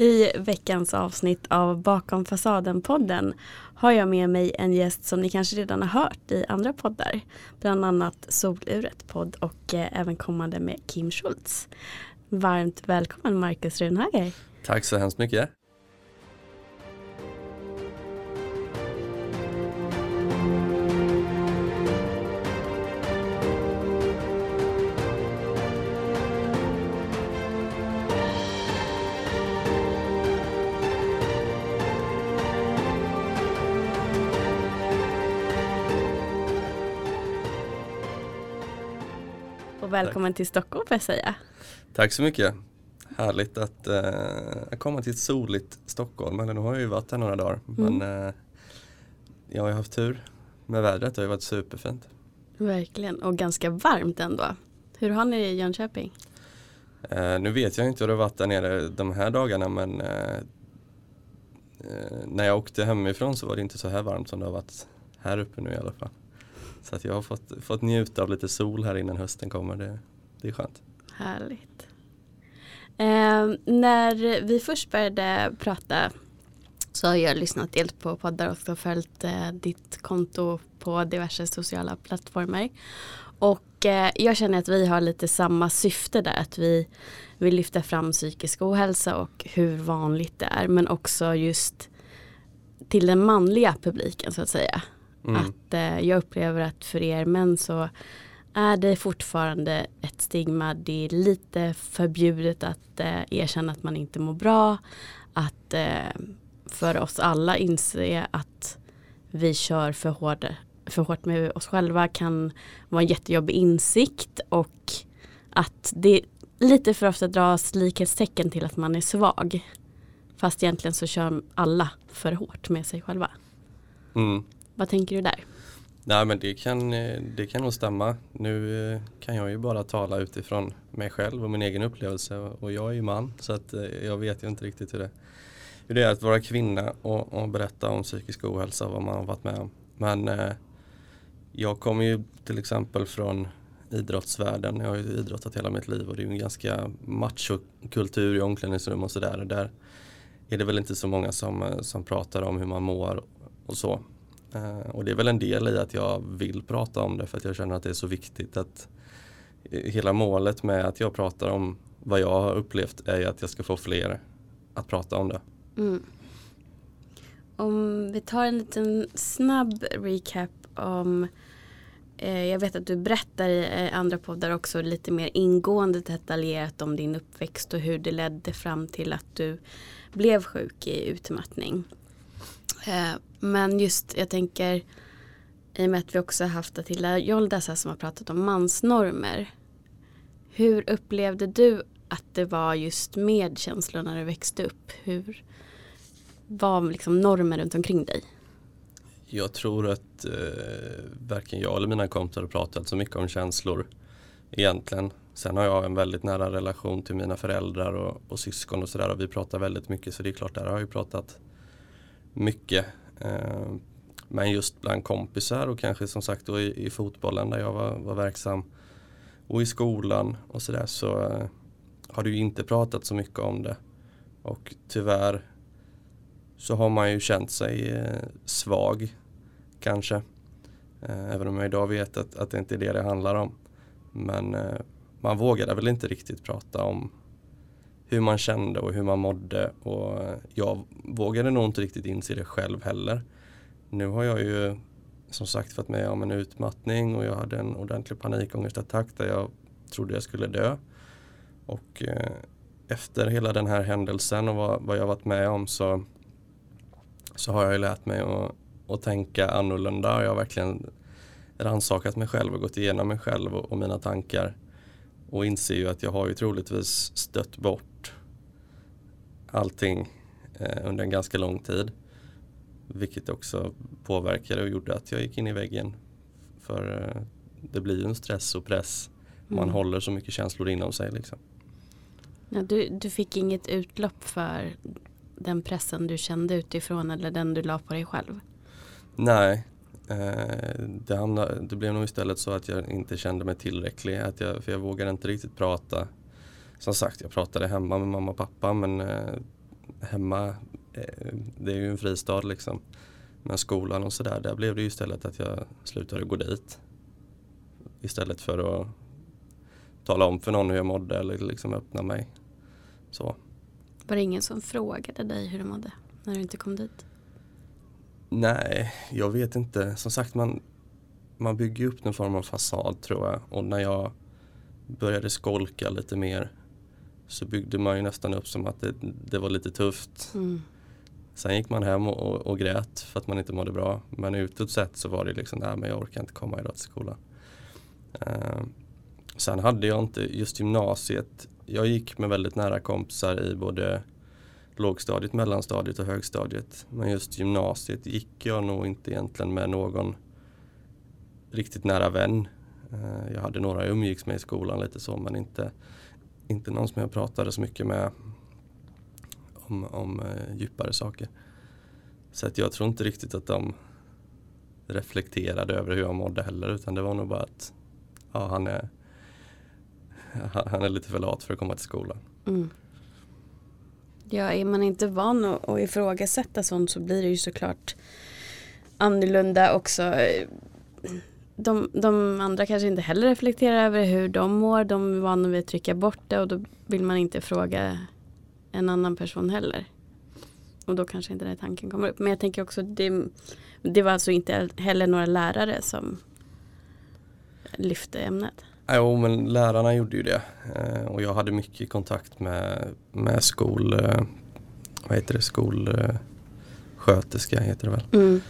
I veckans avsnitt av Bakom fasaden-podden har jag med mig en gäst som ni kanske redan har hört i andra poddar. Bland annat Soluret podd och eh, även kommande med Kim Schultz. Varmt välkommen Marcus Runhager. Tack så hemskt mycket. Välkommen till Stockholm får jag säga. Tack så mycket. Härligt att eh, komma till ett soligt Stockholm. Eller nu har jag ju varit här några dagar. Mm. Men eh, jag har ju haft tur med vädret. Det har ju varit superfint. Verkligen och ganska varmt ändå. Hur har ni det i Jönköping? Eh, nu vet jag inte hur det har varit där nere de här dagarna men eh, eh, när jag åkte hemifrån så var det inte så här varmt som det har varit här uppe nu i alla fall. Så att jag har fått, fått njuta av lite sol här innan hösten kommer. Det, det är skönt. Härligt. Eh, när vi först började prata så har jag lyssnat dels på poddar och följt eh, ditt konto på diverse sociala plattformar. Och eh, jag känner att vi har lite samma syfte där. Att vi vill lyfta fram psykisk ohälsa och hur vanligt det är. Men också just till den manliga publiken så att säga. Mm. Att eh, jag upplever att för er män så är det fortfarande ett stigma. Det är lite förbjudet att eh, erkänna att man inte mår bra. Att eh, för oss alla inse att vi kör för, hård, för hårt med oss själva kan vara en jättejobbig insikt och att det lite för ofta dras likhetstecken till att man är svag. Fast egentligen så kör alla för hårt med sig själva. Mm. Vad tänker du där? Nej men det kan, eh, det kan nog stämma. Nu eh, kan jag ju bara tala utifrån mig själv och min egen upplevelse och jag är ju man så att eh, jag vet ju inte riktigt hur det, hur det är att vara kvinna och, och berätta om psykisk ohälsa och vad man har varit med om. Men jag kommer ju till exempel från idrottsvärlden. Jag har ju idrottat hela mitt liv och det är ju en ganska machokultur i omklädningsrum och sådär. Där är det väl inte så många som, som pratar om hur man mår och så. Eh, och det är väl en del i att jag vill prata om det för att jag känner att det är så viktigt att hela målet med att jag pratar om vad jag har upplevt är att jag ska få fler att prata om det. Mm. Om vi tar en liten snabb recap om eh, jag vet att du berättar i eh, andra poddar också lite mer ingående detaljerat om din uppväxt och hur det ledde fram till att du blev sjuk i utmattning. Eh, men just jag tänker i och med att vi också har haft Attila Joldas här som har pratat om mansnormer. Hur upplevde du att det var just med känslor när du växte upp? Hur var liksom normer runt omkring dig? Jag tror att eh, varken jag eller mina kompisar har pratat så mycket om känslor egentligen. Sen har jag en väldigt nära relation till mina föräldrar och, och syskon och sådär och vi pratar väldigt mycket så det är klart där har jag ju pratat mycket. Eh, men just bland kompisar och kanske som sagt då i, i fotbollen där jag var, var verksam och i skolan och sådär så eh, har det ju inte pratat så mycket om det. Och tyvärr så har man ju känt sig eh, svag kanske. Eh, även om jag idag vet att, att det inte är det det handlar om. Men eh, man vågade väl inte riktigt prata om hur man kände och hur man mådde och jag vågade nog inte riktigt inse det själv heller. Nu har jag ju som sagt fått med om en utmattning och jag hade en ordentlig panikångestattack där jag trodde jag skulle dö. Och eh, efter hela den här händelsen och vad, vad jag varit med om så, så har jag ju lärt mig att, att tänka annorlunda. Jag har verkligen rannsakat mig själv och gått igenom mig själv och, och mina tankar och inser ju att jag har ju troligtvis stött bort allting eh, under en ganska lång tid. Vilket också påverkade och gjorde att jag gick in i väggen. För eh, det blir ju en stress och press. Man Mm. håller så mycket känslor inom sig. Liksom. Ja, du, du fick inget utlopp för den pressen du kände utifrån eller den du la på dig själv? Nej, eh, det, hamnade, det blev nog istället så att jag inte kände mig tillräcklig. Att jag, för jag vågade inte riktigt prata. Som sagt, jag pratade hemma med mamma och pappa men eh, hemma, eh, det är ju en fristad liksom. Men skolan och sådär, där blev det ju istället att jag slutade gå dit. Istället för att tala om för någon hur jag mådde eller liksom öppna mig. Så. Var det ingen som frågade dig hur du mådde när du inte kom dit? Nej, jag vet inte. Som sagt, man, man bygger upp någon form av fasad tror jag. Och när jag började skolka lite mer så byggde man ju nästan upp som att det, det var lite tufft. Mm. Sen gick man hem och, och, och, grät för att man inte mådde bra. Men utåt sett så var det liksom, nej men jag orkar inte komma idag till skolan. Uh, sen hade jag inte just gymnasiet. Jag gick med väldigt nära kompisar i både lågstadiet, mellanstadiet och högstadiet. Men just gymnasiet gick jag nog inte egentligen med någon riktigt nära vän. Uh, jag hade några jag umgicks med i skolan lite så men inte, inte någon som jag pratade så mycket med om, om eh, djupare saker. Så att jag tror inte riktigt att de reflekterade över hur jag mådde heller utan det var nog bara att ja, han, är, han är lite för lat för att komma till skolan. Mm. Ja, är man inte van att, att ifrågasätta sånt så blir det ju såklart annorlunda också. Eh, de, de, andra kanske inte heller reflekterar över hur de mår. De är vana vid att trycka bort det och då vill man inte fråga en annan person heller. Och då kanske inte den tanken kommer upp. Men jag tänker också det, det var alltså inte heller några lärare som lyfte ämnet. Jo men lärarna gjorde ju det. Eh, och jag hade mycket kontakt med, med skol, eh, vad heter det, skolsköterska heter det väl. Mm.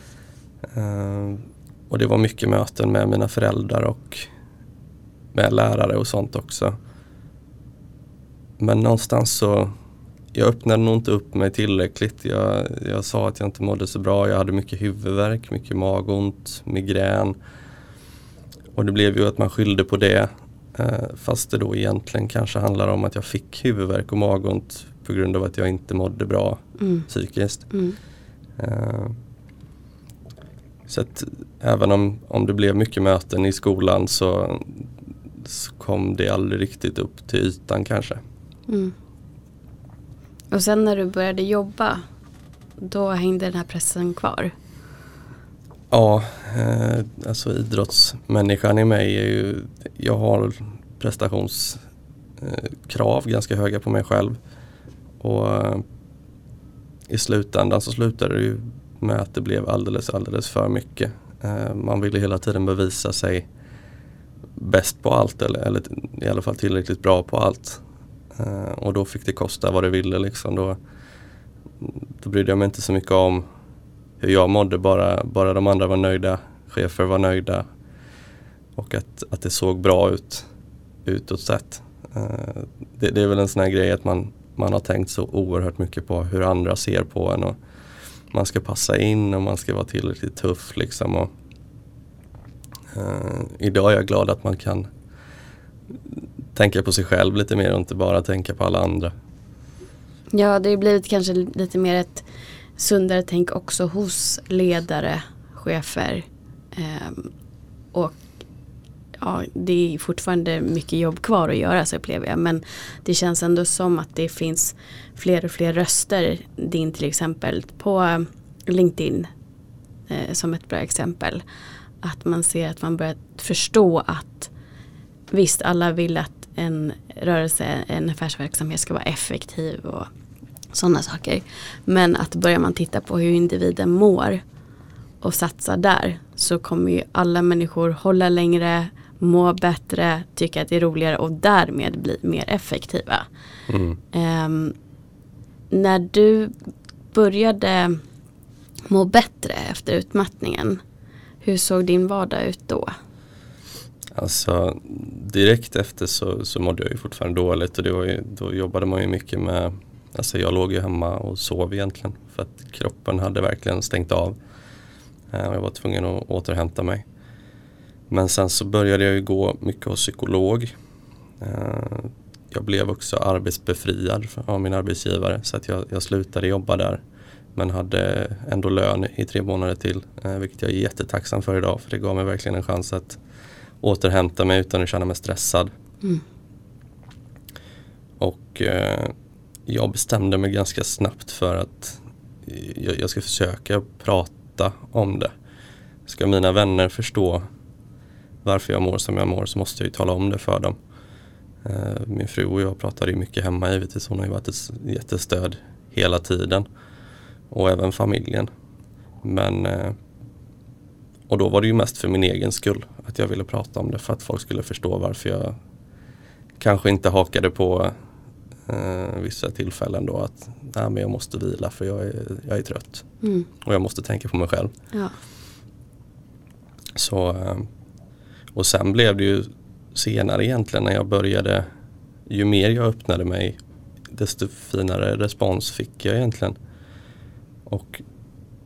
Och det var mycket möten med mina föräldrar och med lärare och sånt också. Men någonstans så jag öppnade nog inte upp mig tillräckligt. Jag, jag sa att jag inte mådde så bra. Jag hade mycket huvudvärk, mycket magont, migrän. Och det blev ju att man skyllde på det. Eh, fast det då egentligen kanske handlar om att jag fick huvudvärk och magont på grund av att jag inte mådde bra mm. psykiskt. Mm. Eh, så att även om, om det blev mycket möten i skolan så, så kom det aldrig riktigt upp till ytan kanske. Mm. Och sen när du började jobba, då hängde den här pressen kvar? Ja, eh, alltså idrottsmänniskan i mig är ju, jag har prestationskrav eh, ganska höga på mig själv. Och eh, i slutändan så slutade det ju med att det blev alldeles, alldeles för mycket. Eh, man ville hela tiden bevisa sig bäst på allt eller, eller i alla fall tillräckligt bra på allt. Eh, och då fick det kosta vad det ville liksom. Då, då brydde jag mig inte så mycket om hur jag mådde, bara, bara de andra var nöjda, chefer var nöjda och att, att det såg bra ut utåt sett. Eh, det, det, är väl en sån här grej att man, man har tänkt så oerhört mycket på hur andra ser på en och man ska passa in och man ska vara tillräckligt tuff liksom. Och, eh, idag är jag glad att man kan tänka på sig själv lite mer och inte bara tänka på alla andra. Ja, det har blivit kanske lite mer ett sundare tänk också hos ledare, chefer. eh, och ja, det är fortfarande mycket jobb kvar att göra så upplever jag. Men det känns ändå som att det finns fler och fler röster. Din till exempel på eh, LinkedIn eh, som ett bra exempel. Att man ser att man börjar förstå att visst alla vill att en rörelse, en affärsverksamhet ska vara effektiv och sådana saker. Men att börjar man titta på hur individen mår och satsa där så kommer ju alla människor hålla längre, må bättre, tycka att det är roligare och därmed bli mer effektiva. Mm. Um, när du började må bättre efter utmattningen, hur såg din vardag ut då? Alltså direkt efter så, så mådde jag ju fortfarande dåligt och det var ju, då jobbade man ju mycket med Alltså jag låg ju hemma och sov egentligen för att kroppen hade verkligen stängt av. Eh, och jag var tvungen att återhämta mig. Men sen så började jag ju gå mycket hos psykolog. Eh, jag blev också arbetsbefriad av min arbetsgivare så att jag, jag slutade jobba där. Men hade ändå lön i tre månader till, eh, vilket jag är jättetacksam för idag för det gav mig verkligen en chans att återhämta mig utan att känna mig stressad. Mm. Och eh, jag bestämde mig ganska snabbt för att jag, jag ska försöka prata om det. Ska mina vänner förstå varför jag mår som jag mår så måste jag ju tala om det för dem. Eh, min fru och jag pratade mycket hemma givetvis. Hon har ju varit ett jättestöd hela tiden. Och även familjen. Men eh, och då var det ju mest för min egen skull att jag ville prata om det för att folk skulle förstå varför jag kanske inte hakade på eh, vissa tillfällen då att nej, men jag måste vila för jag är, jag är trött. Mm. Och jag måste tänka på mig själv. Ja. Så, eh, och sen blev det ju senare egentligen när jag började, ju mer jag öppnade mig desto finare respons fick jag egentligen. Och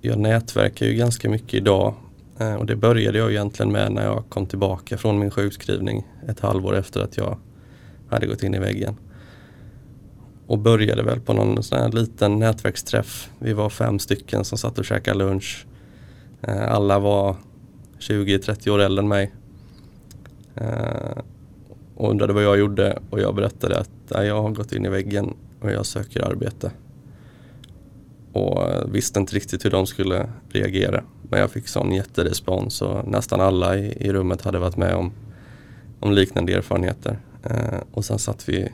jag nätverkar ju ganska mycket idag eh, och det började jag egentligen med när jag kom tillbaka från min sjukskrivning ett halvår efter att jag hade gått in i väggen. Och började väl på någon sån här liten nätverksträff. Vi var fem stycken som satt och käkade lunch. Eh, alla var 20-30 år äldre än mig. Eh, och undrade vad jag gjorde och jag berättade att jag har gått in i väggen och jag söker arbete. Och eh, visste inte riktigt hur de skulle reagera. Men jag fick sån jätterespons och nästan alla i, i rummet hade varit med om, om liknande erfarenheter. Eh, och sen satt vi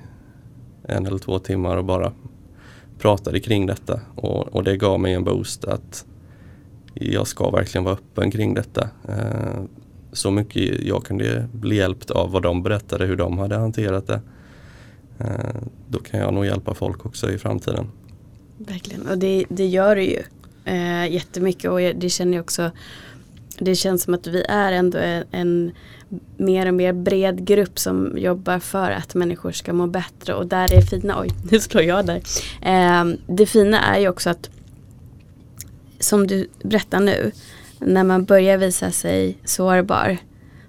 en eller två timmar och bara pratade kring detta och, och det gav mig en boost att jag ska verkligen vara öppen kring detta. Eh, så mycket jag kunde bli hjälpt av vad de berättade, hur de hade hanterat det. Eh, då kan jag nog hjälpa folk också i framtiden. Verkligen, och det, det gör det ju eh, jättemycket och det känner jag också det känns som att vi är ändå en, en mer och mer bred grupp som jobbar för att människor ska må bättre och där är fina, oj nu slår jag där. Eh, det fina är ju också att som du berättar nu, när man börjar visa sig sårbar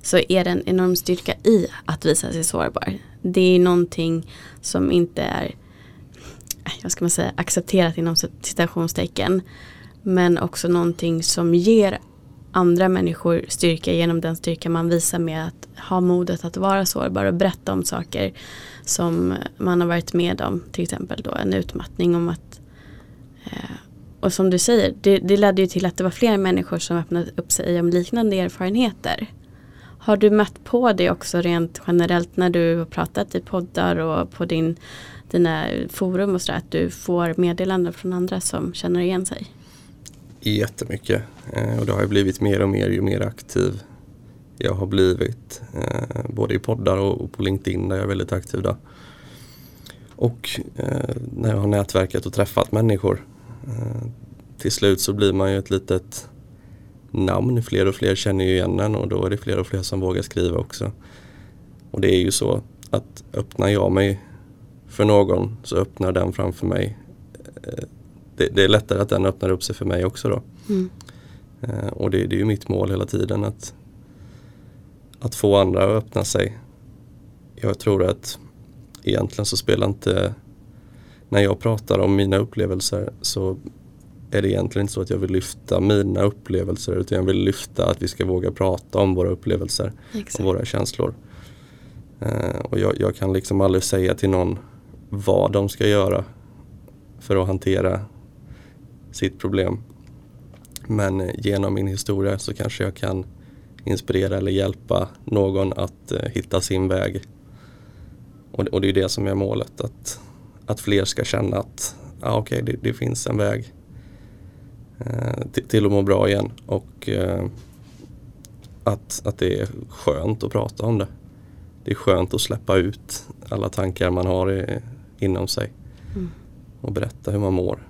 så är det en enorm styrka i att visa sig sårbar. Det är någonting som inte är äh, jag ska man säga, accepterat inom citationstecken. Men också någonting som ger andra människor styrka genom den styrka man visar med att ha modet att vara sårbar och berätta om saker som man har varit med om. Till exempel då en utmattning om att eh, och som du säger, det, det ledde ju till att det var fler människor som öppnade upp sig om liknande erfarenheter. Har du mött på det också rent generellt när du har pratat i poddar och på din, dina forum och så att du får meddelanden från andra som känner igen sig? Jättemycket eh, och det har blivit mer och mer ju mer aktiv jag har blivit. Eh, både i poddar och på LinkedIn där jag är väldigt aktiv. Där. Och eh, när jag har nätverkat och träffat människor till slut så blir man ju ett litet namn. Fler och fler känner ju igen en och då är det fler och fler som vågar skriva också. Och det är ju så att öppnar jag mig för någon så öppnar den framför mig. Eh, det, det är lättare att den öppnar upp sig för mig också då. Mm. Eh, och det, det är ju mitt mål hela tiden att, att få andra att öppna sig. Jag tror att egentligen så spelar inte när jag pratar om mina upplevelser så är det egentligen inte så att jag vill lyfta mina upplevelser utan jag vill lyfta att vi ska våga prata om våra upplevelser Exakt. och våra känslor. Uh, och jag, jag, kan liksom aldrig säga till någon vad de ska göra för att hantera sitt problem. Men uh, genom min historia så kanske jag kan inspirera eller hjälpa någon att uh, hitta sin väg. Och, och det är det som är målet. att att fler ska känna att ah, okay, det, det finns en väg eh, till, till att må bra igen och eh, att, att det är skönt att prata om det. Det är skönt att släppa ut alla tankar man har i, inom sig mm. och berätta hur man mår.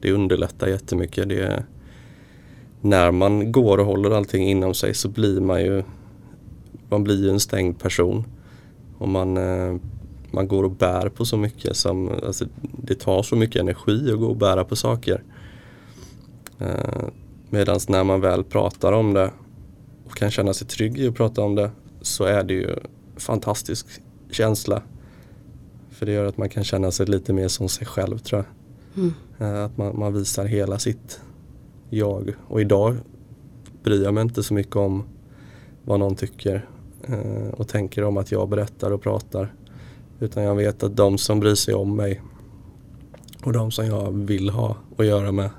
Det underlättar jättemycket. Det, när man går och håller allting inom sig så blir man ju man blir ju en stängd person. Och man eh, man går och bär på så mycket som, alltså, det tar så mycket energi att gå och bära på saker. Eh, Medan när man väl pratar om det och kan känna sig trygg i att prata om det så är det ju fantastisk känsla. För det gör att man kan känna sig lite mer som sig själv tror jag. Mm. Eh, att man, man, visar hela sitt jag. Och idag bryr jag mig inte så mycket om vad någon tycker eh, och tänker om att jag berättar och pratar. Utan jag vet att de som bryr sig om mig Och de som jag vill ha att göra med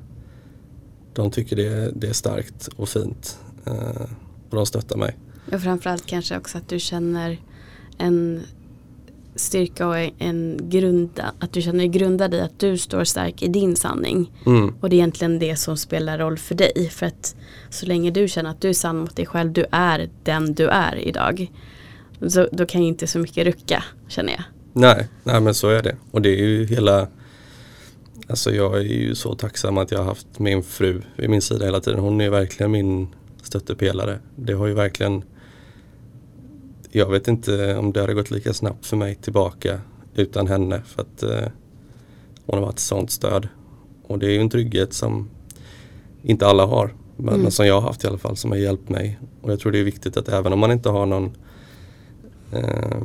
de tycker det, det är starkt och fint. Eh, och de stöttar mig. Och framförallt kanske också att du känner en styrka och en grunda, att du känner dig grundad i att du står stark i din sanning. Mm. Och det är egentligen det som spelar roll för dig. För att så länge du känner att du är sann mot dig själv, du är den du är idag. Så, då kan ju inte så mycket rucka, känner jag. Nej, nej men så är det. Och det är ju hela Alltså jag är ju så tacksam att jag har haft min fru vid min sida hela tiden. Hon är verkligen min stöttepelare. Det har ju verkligen Jag vet inte om det hade gått lika snabbt för mig tillbaka utan henne för att eh, hon har varit sånt stöd. Och det är ju en trygghet som inte alla har. Men, Mm. som jag har haft i alla fall som har hjälpt mig. Och jag tror det är viktigt att även om man inte har någon eh,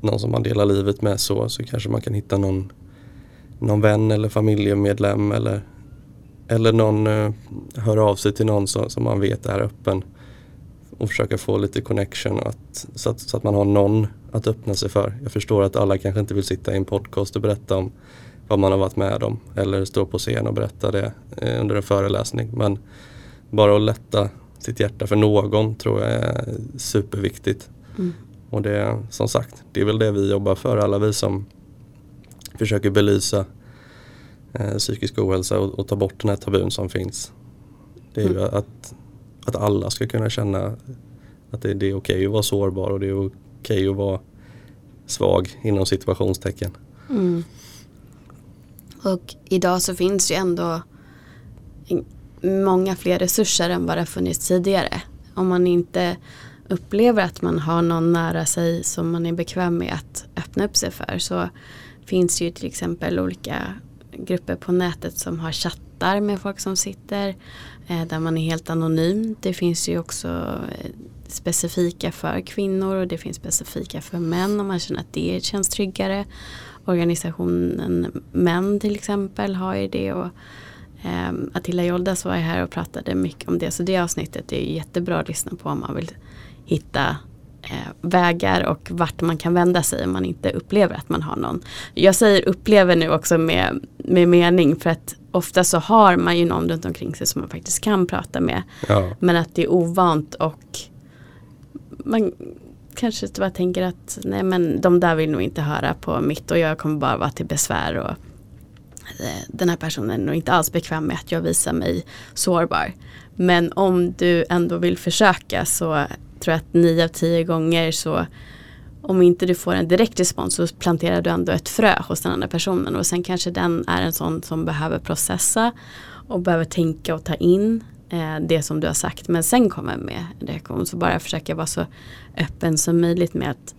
någon som man delar livet med så, så kanske man kan hitta någon, någon vän eller familjemedlem eller, eller någon eh, hör av sig till någon som, som man vet är öppen och försöka få lite connection att, så, att, så att man har någon att öppna sig för. Jag förstår att alla kanske inte vill sitta i en podcast och berätta om vad man har varit med om eller stå på scen och berätta det eh, under en föreläsning. Men bara att lätta sitt hjärta för någon tror jag är superviktigt. Mm. Och det som sagt, det är väl det vi jobbar för, alla vi som försöker belysa eh, psykisk ohälsa och, och ta bort den här tabun som finns. Det är ju Mm. att, att alla ska kunna känna att det, det är okej att vara sårbar och det är okej att vara svag inom situationstecken. Mm. Och idag så finns ju ändå många fler resurser än vad det funnits tidigare. Om man inte upplever att man har någon nära sig som man är bekväm med att öppna upp sig för så finns det ju till exempel olika grupper på nätet som har chattar med folk som sitter eh, där man är helt anonym. Det finns ju också eh, specifika för kvinnor och det finns specifika för män om man känner att det känns tryggare. Organisationen Män till exempel har ju det och eh, Attila Joldas var ju här och pratade mycket om det så det avsnittet är jättebra att lyssna på om man vill hitta eh, vägar och vart man kan vända sig om man inte upplever att man har någon. Jag säger upplever nu också med, med mening för att ofta så har man ju någon runt omkring sig som man faktiskt kan prata med. Ja, Men att det är ovant och man kanske bara tänker att nej men de där vill nog inte höra på mitt och jag kommer bara vara till besvär och eh, den här personen är nog inte alls bekväm med att jag visar mig sårbar. Men om du ändå vill försöka så tror att nio av tio gånger så om inte du får en direkt respons så planterar du ändå ett frö hos den andra personen och sen kanske den är en sån som behöver processa och behöver tänka och ta in eh, det som du har sagt men sen kommer med en reaktion så bara försöka vara så öppen som möjligt med att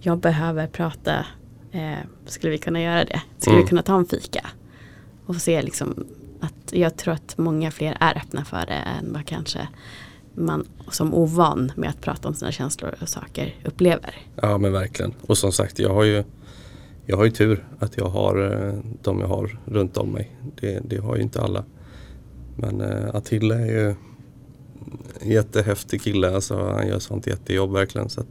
jag behöver prata eh, skulle vi kunna göra det? Skulle Mm. vi kunna ta en fika? Och se liksom att jag tror att många fler är öppna för det än vad kanske man som ovan med att prata om sina känslor och saker upplever. ja men verkligen. Och som sagt, jag har ju jag har ju tur att jag har eh, de jag har runt om mig. Det, det har ju inte alla. Men eh, Attila är ju en jättehäftig kille. Alltså, han gör sånt jättejobb verkligen. Så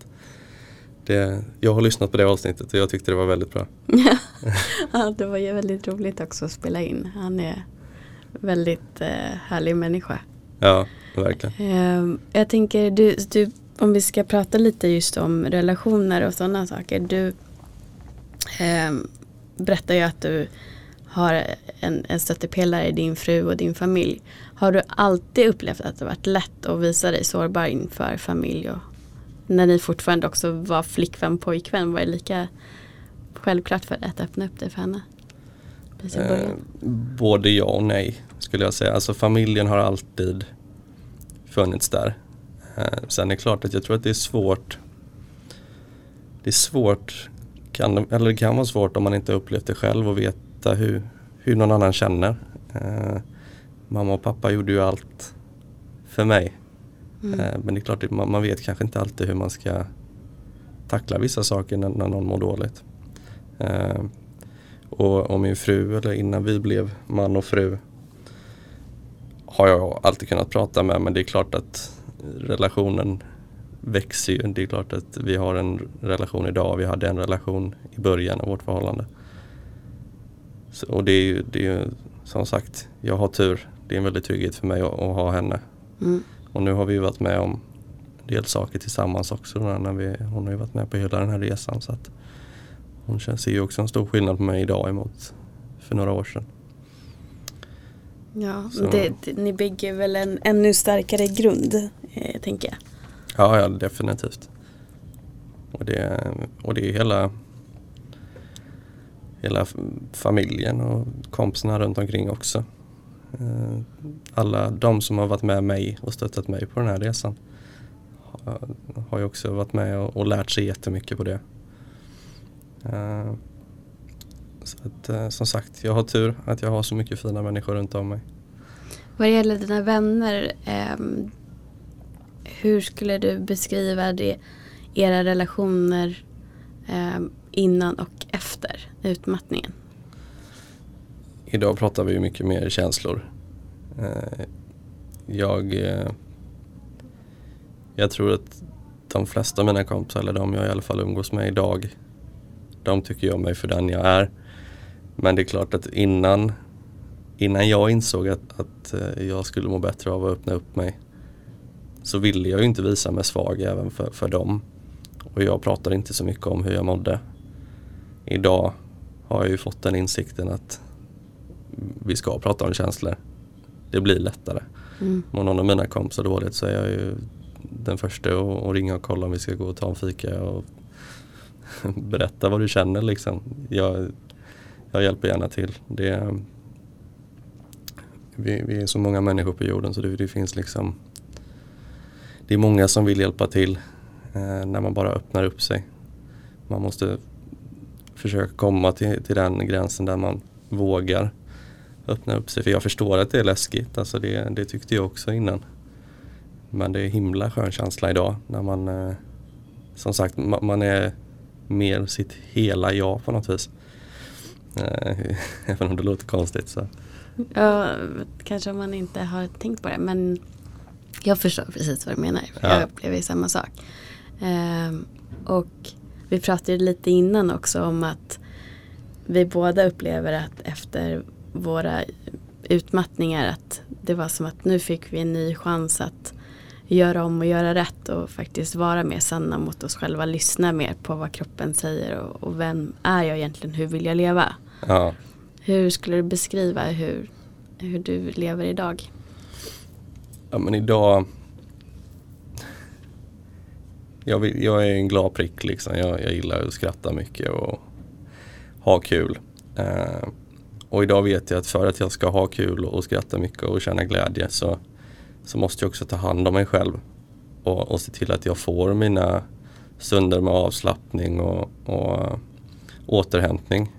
det, jag har lyssnat på det avsnittet och jag tyckte det var väldigt bra. ja, det var ju väldigt roligt också att spela in. Han är väldigt eh, härlig människa. Ja, verkligen. Eh, jag tänker, du, du, om vi ska prata lite just om relationer och sådana saker. Du eh, berättar ju att du har en, en stöttepelare i din fru och din familj. Har du alltid upplevt att det varit lätt att visa dig sårbar inför familj och när ni fortfarande också var flickvän pojkvän var det lika självklart för dig att öppna upp dig för henne? Eh, både ja och nej skulle jag säga. Alltså familjen har alltid funnits där. Eh, sen är det klart att jag tror att det är svårt. Det är svårt, kan, eller det kan vara svårt om man inte upplevt det själv och veta hur, hur någon annan känner. Eh, mamma och pappa gjorde ju allt för mig. Mm. Eh, men det är klart att man, man vet kanske inte alltid hur man ska tackla vissa saker när, när någon mår dåligt. Eh, och, och min fru, eller innan vi blev man och fru, har jag alltid kunnat prata med men det är klart att relationen växer ju. Det är klart att vi har en relation idag, vi hade en relation i början av vårt förhållande. Så, och det är ju, det är ju som sagt, jag har tur. Det är en väldig trygghet för mig att, att ha henne. Mm. Och nu har vi varit med om en del saker tillsammans också. När vi, hon har ju varit med på hela den här resan. Så att hon ser ju också en stor skillnad på mig idag emot för några år sedan. Ja, det, det, ni bygger väl en ännu starkare grund, eh, tänker jag. Ja, ja definitivt. Och det, och det är hela, hela familjen och kompisarna runt omkring också. Eh, Alla de som har varit med mig och stöttat mig på den här resan har, har ju också varit med och, och lärt sig jättemycket på det. Eh, Så att, eh, som sagt, jag har tur att jag har så mycket fina människor runt om mig. Vad gäller dina vänner, ehm, hur skulle du beskriva det, era relationer ehm, innan och efter utmattningen? Idag pratar vi ju mycket mer känslor. Eh, Jag, eh, jag tror att de flesta av mina kompisar, eller de jag i alla fall umgås med idag, de tycker jag mig för den jag är. Men det är klart att innan, innan jag insåg att, att eh, jag skulle må bättre av att öppna upp mig så ville jag ju inte visa mig svag även för, för dem. Och jag pratade inte så mycket om hur jag mådde. Idag har jag ju fått den insikten att vi ska prata om känslor. Det blir lättare. Mm. Om någon av mina kompisar dåligt så är jag ju den första att ringa och kolla om vi ska gå och ta en fika och berätta vad du känner liksom. Jag, jag hjälper gärna till. Det, vi, vi är så många människor på jorden så det, det finns liksom Det är många som vill hjälpa till eh, när man bara öppnar upp sig. Man måste försöka komma till, till den gränsen där man vågar öppna upp sig. För jag förstår att det är läskigt. Alltså det, det tyckte jag också innan. Men det är himla skön känsla idag när man eh, som sagt man är mer sitt hela jag på något vis. Eh, Även om det låter konstigt så. Ja, kanske man inte har tänkt på det men jag förstår precis vad du menar. Ja. Jag upplever samma sak. Ehm, och vi pratade lite innan också om att vi båda upplever att efter våra utmattningar att det var som att nu fick vi en ny chans att göra om och göra rätt och faktiskt vara mer sanna mot oss själva, lyssna mer på vad kroppen säger och, och vem är jag egentligen, hur vill jag leva? Ja. Hur skulle du beskriva hur, hur du lever idag? Ja men idag jag, vill, jag är en glad prick liksom. Jag, jag gillar att skratta mycket och ha kul. Eh, och idag vet jag att för att jag ska ha kul och skratta mycket och känna glädje så, så måste jag också ta hand om mig själv. Och, och se till att jag får mina stunder med avslappning och, och återhämtning.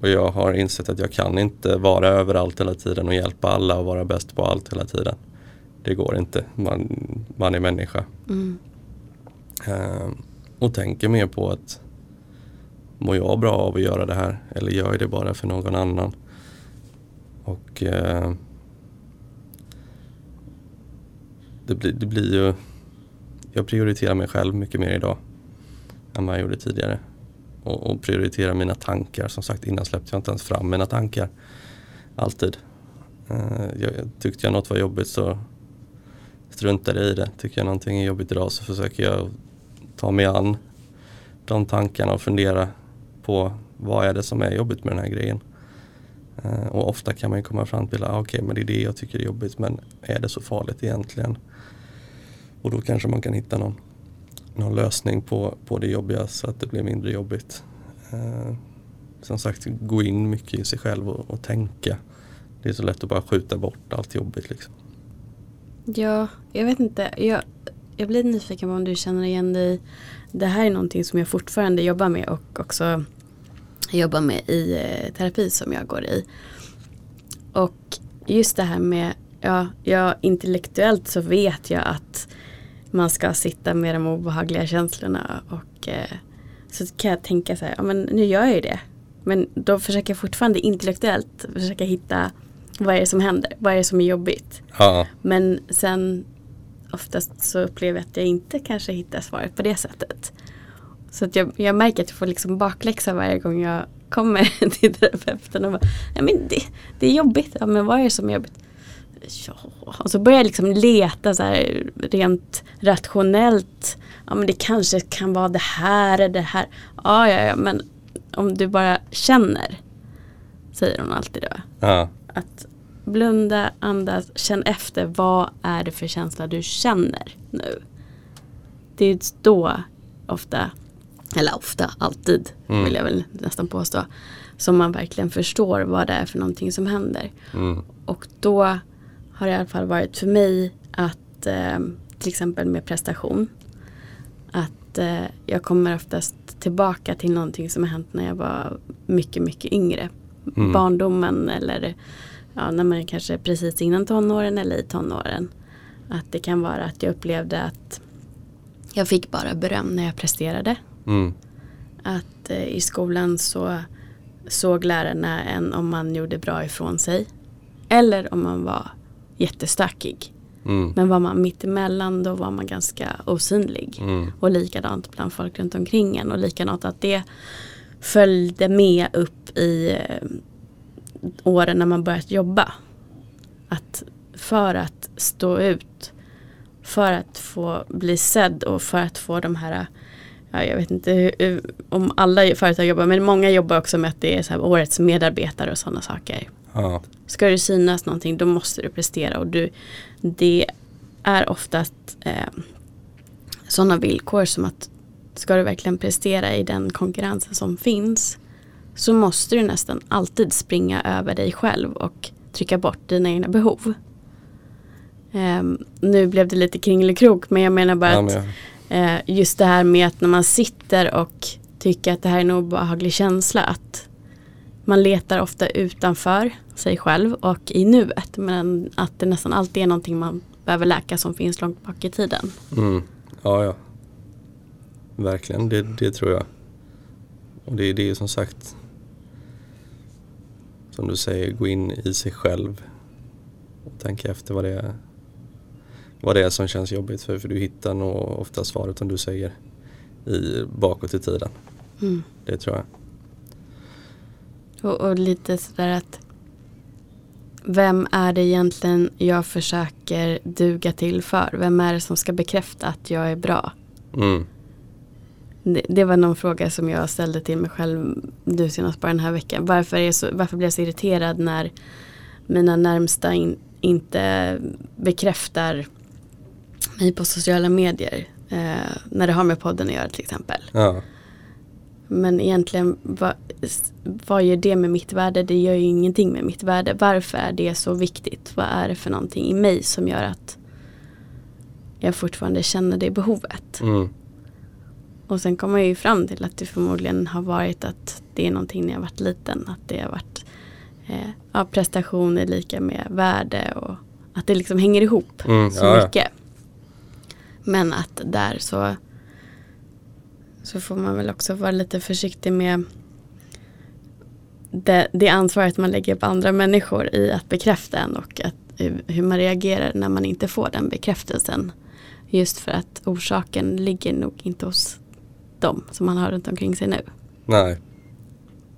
Och jag har insett att jag kan inte vara överallt hela tiden och hjälpa alla och vara bäst på allt hela tiden. Det går inte. Man, man är människa. Mm. Eh, och tänker mer på att mår jag bra av att göra det här eller gör jag det bara för någon annan? Och eh, det, blir, det blir ju Jag prioriterar mig själv mycket mer idag än vad jag gjorde tidigare. Och, och prioritera mina tankar. Som sagt innan släppte jag inte ens fram mina tankar. Alltid. Eh, jag, tyckte jag något var jobbigt så struntade jag i det. Tycker jag någonting är jobbigt idag så försöker jag ta mig an de tankarna och fundera på vad är det som är jobbigt med den här grejen. Eh, och ofta kan man ju komma fram till att ah, okej men det är det jag tycker är jobbigt men är det så farligt egentligen? Och då kanske man kan hitta någon, någon lösning på, på det jobbiga så att det blir mindre jobbigt. Eh, som sagt gå in mycket i sig själv och, och tänka. Det är så lätt att bara skjuta bort allt jobbigt liksom. Ja, jag vet inte. Jag, jag blir nyfiken på om du känner igen dig. Det här är någonting som jag fortfarande jobbar med och också jobbar med i eh, terapi som jag går i. Och just det här med, ja, ja, intellektuellt så vet jag att man ska sitta med de obehagliga känslorna och eh, så kan jag tänka så här, ja men nu gör jag ju det. Men då försöker jag fortfarande intellektuellt försöka hitta vad är det som händer, vad är det som är jobbigt. Ja, Men sen oftast så upplever jag att jag inte kanske hittar svaret på det sättet. Så att jag, jag märker att jag får liksom bakläxa varje gång jag kommer till terapeuten och bara, nej men det, det är jobbigt. Ja men vad är det som är jobbigt? Ja, och så börjar jag liksom leta så här rent rationellt. Ja men det kanske kan vara det här eller det här. Ja, ja, ja, men om du bara känner, säger hon alltid då. Ja. Att blunda, andas, känn efter vad är det för känsla du känner nu. Det är då ofta, eller ofta, alltid Mm. vill jag väl nästan påstå, som man verkligen förstår vad det är för någonting som händer. Mm. Och då har i alla fall varit för mig att eh, till exempel med prestation. Att eh, jag kommer oftast tillbaka till någonting som har hänt när jag var mycket, mycket yngre. Mm. Barndomen eller ja, när man är kanske precis innan tonåren eller i tonåren. Att det kan vara att jag upplevde att jag fick bara beröm när jag presterade. Mm. Att eh, i skolan så såg lärarna en om man gjorde bra ifrån sig. Eller om man var jättestökig. Mm. Men var man mittemellan då var man ganska osynlig. Mm. Och likadant bland folk runt omkring en. Och likadant att det följde med upp i eh, åren när man börjat jobba. Att för att stå ut, för att få bli sedd och för att få de här Ja, jag vet inte hur, om alla företag jobbar men många jobbar också med att det är årets medarbetare och sådana saker. Ja. Ska det synas någonting då måste du prestera och du, det är oftast eh, sådana villkor som att ska du verkligen prestera i den konkurrensen som finns så måste du nästan alltid springa över dig själv och trycka bort dina egna behov. Ehm, nu blev det lite kringelikrok men jag menar bara Ja, att men jag, Eh, just det här med att när man sitter och tycker att det här är en obehaglig känsla att man letar ofta utanför sig själv och i nuet men att det nästan alltid är någonting man behöver läka som finns långt bak i tiden. mm. Ja, ja. Verkligen, det, det tror jag. Och det, det är ju som sagt som du säger, gå in i sig själv och tänka efter vad det är vad det är som känns jobbigt för, för du hittar nog ofta svaret som du säger i, bakåt i tiden. Mm. Det tror jag. Och, och lite sådär att vem är det egentligen jag försöker duga till för? Vem är det som ska bekräfta att jag är bra? Mm. Det, det var någon fråga som jag ställde till mig själv nu senast bara den här veckan. Varför, är jag så, varför blir jag så irriterad när mina närmsta in, inte bekräftar mig på sociala medier? Eh, när det har med podden att göra till exempel. Ja. Men egentligen vad, vad gör det med mitt värde? Det gör ju ingenting med mitt värde. Varför är det så viktigt? Vad är det för någonting i mig som gör att jag fortfarande känner det behovet? Mm. Och sen kommer jag ju fram till att det förmodligen har varit att det är någonting när jag varit liten. Att det har varit eh, ja, prestation är lika med värde och att det liksom hänger ihop Mm. så Ja, ja. mycket. Men att där så så får man väl också vara lite försiktig med det, det ansvaret man lägger på andra människor i att bekräfta en och att, hur- man reagerar när man inte får den bekräftelsen. Just för att orsaken ligger nog inte hos dem som man har runt omkring sig nu. Nej.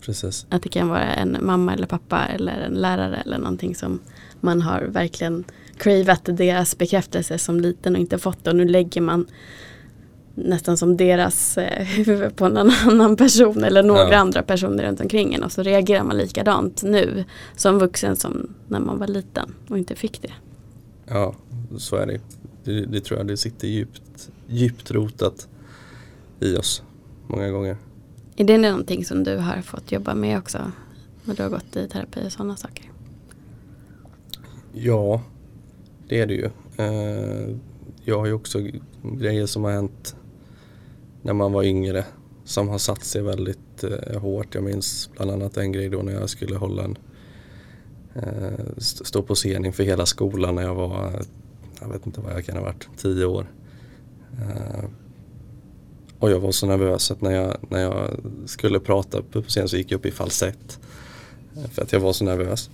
Precis. Att det kan vara en mamma eller pappa eller en lärare eller någonting som man har verkligen cravat deras bekräftelse som liten och inte fått det och nu lägger man nästan som deras eh, huvud på en annan person eller några Ja. andra personer runt omkring en och så reagerar man likadant nu som vuxen som när man var liten och inte fick det. Ja, så är det. det. Det tror jag det sitter djupt, djupt rotat i oss många gånger. Är det någonting som du har fått jobba med också? När du har gått i terapi och sådana saker? Ja, det är det ju. Eh, Jag har ju också grejer som har hänt när man var yngre som har satt sig väldigt eh, hårt. Jag minns bland annat en grej då när jag skulle hålla en eh, stå på scen inför hela skolan när jag var, jag vet inte vad jag kan ha varit, tio år. Eh, och jag var så nervös att när jag, när jag skulle prata på scen så gick jag upp i falsett. Eh, för att jag var så nervös.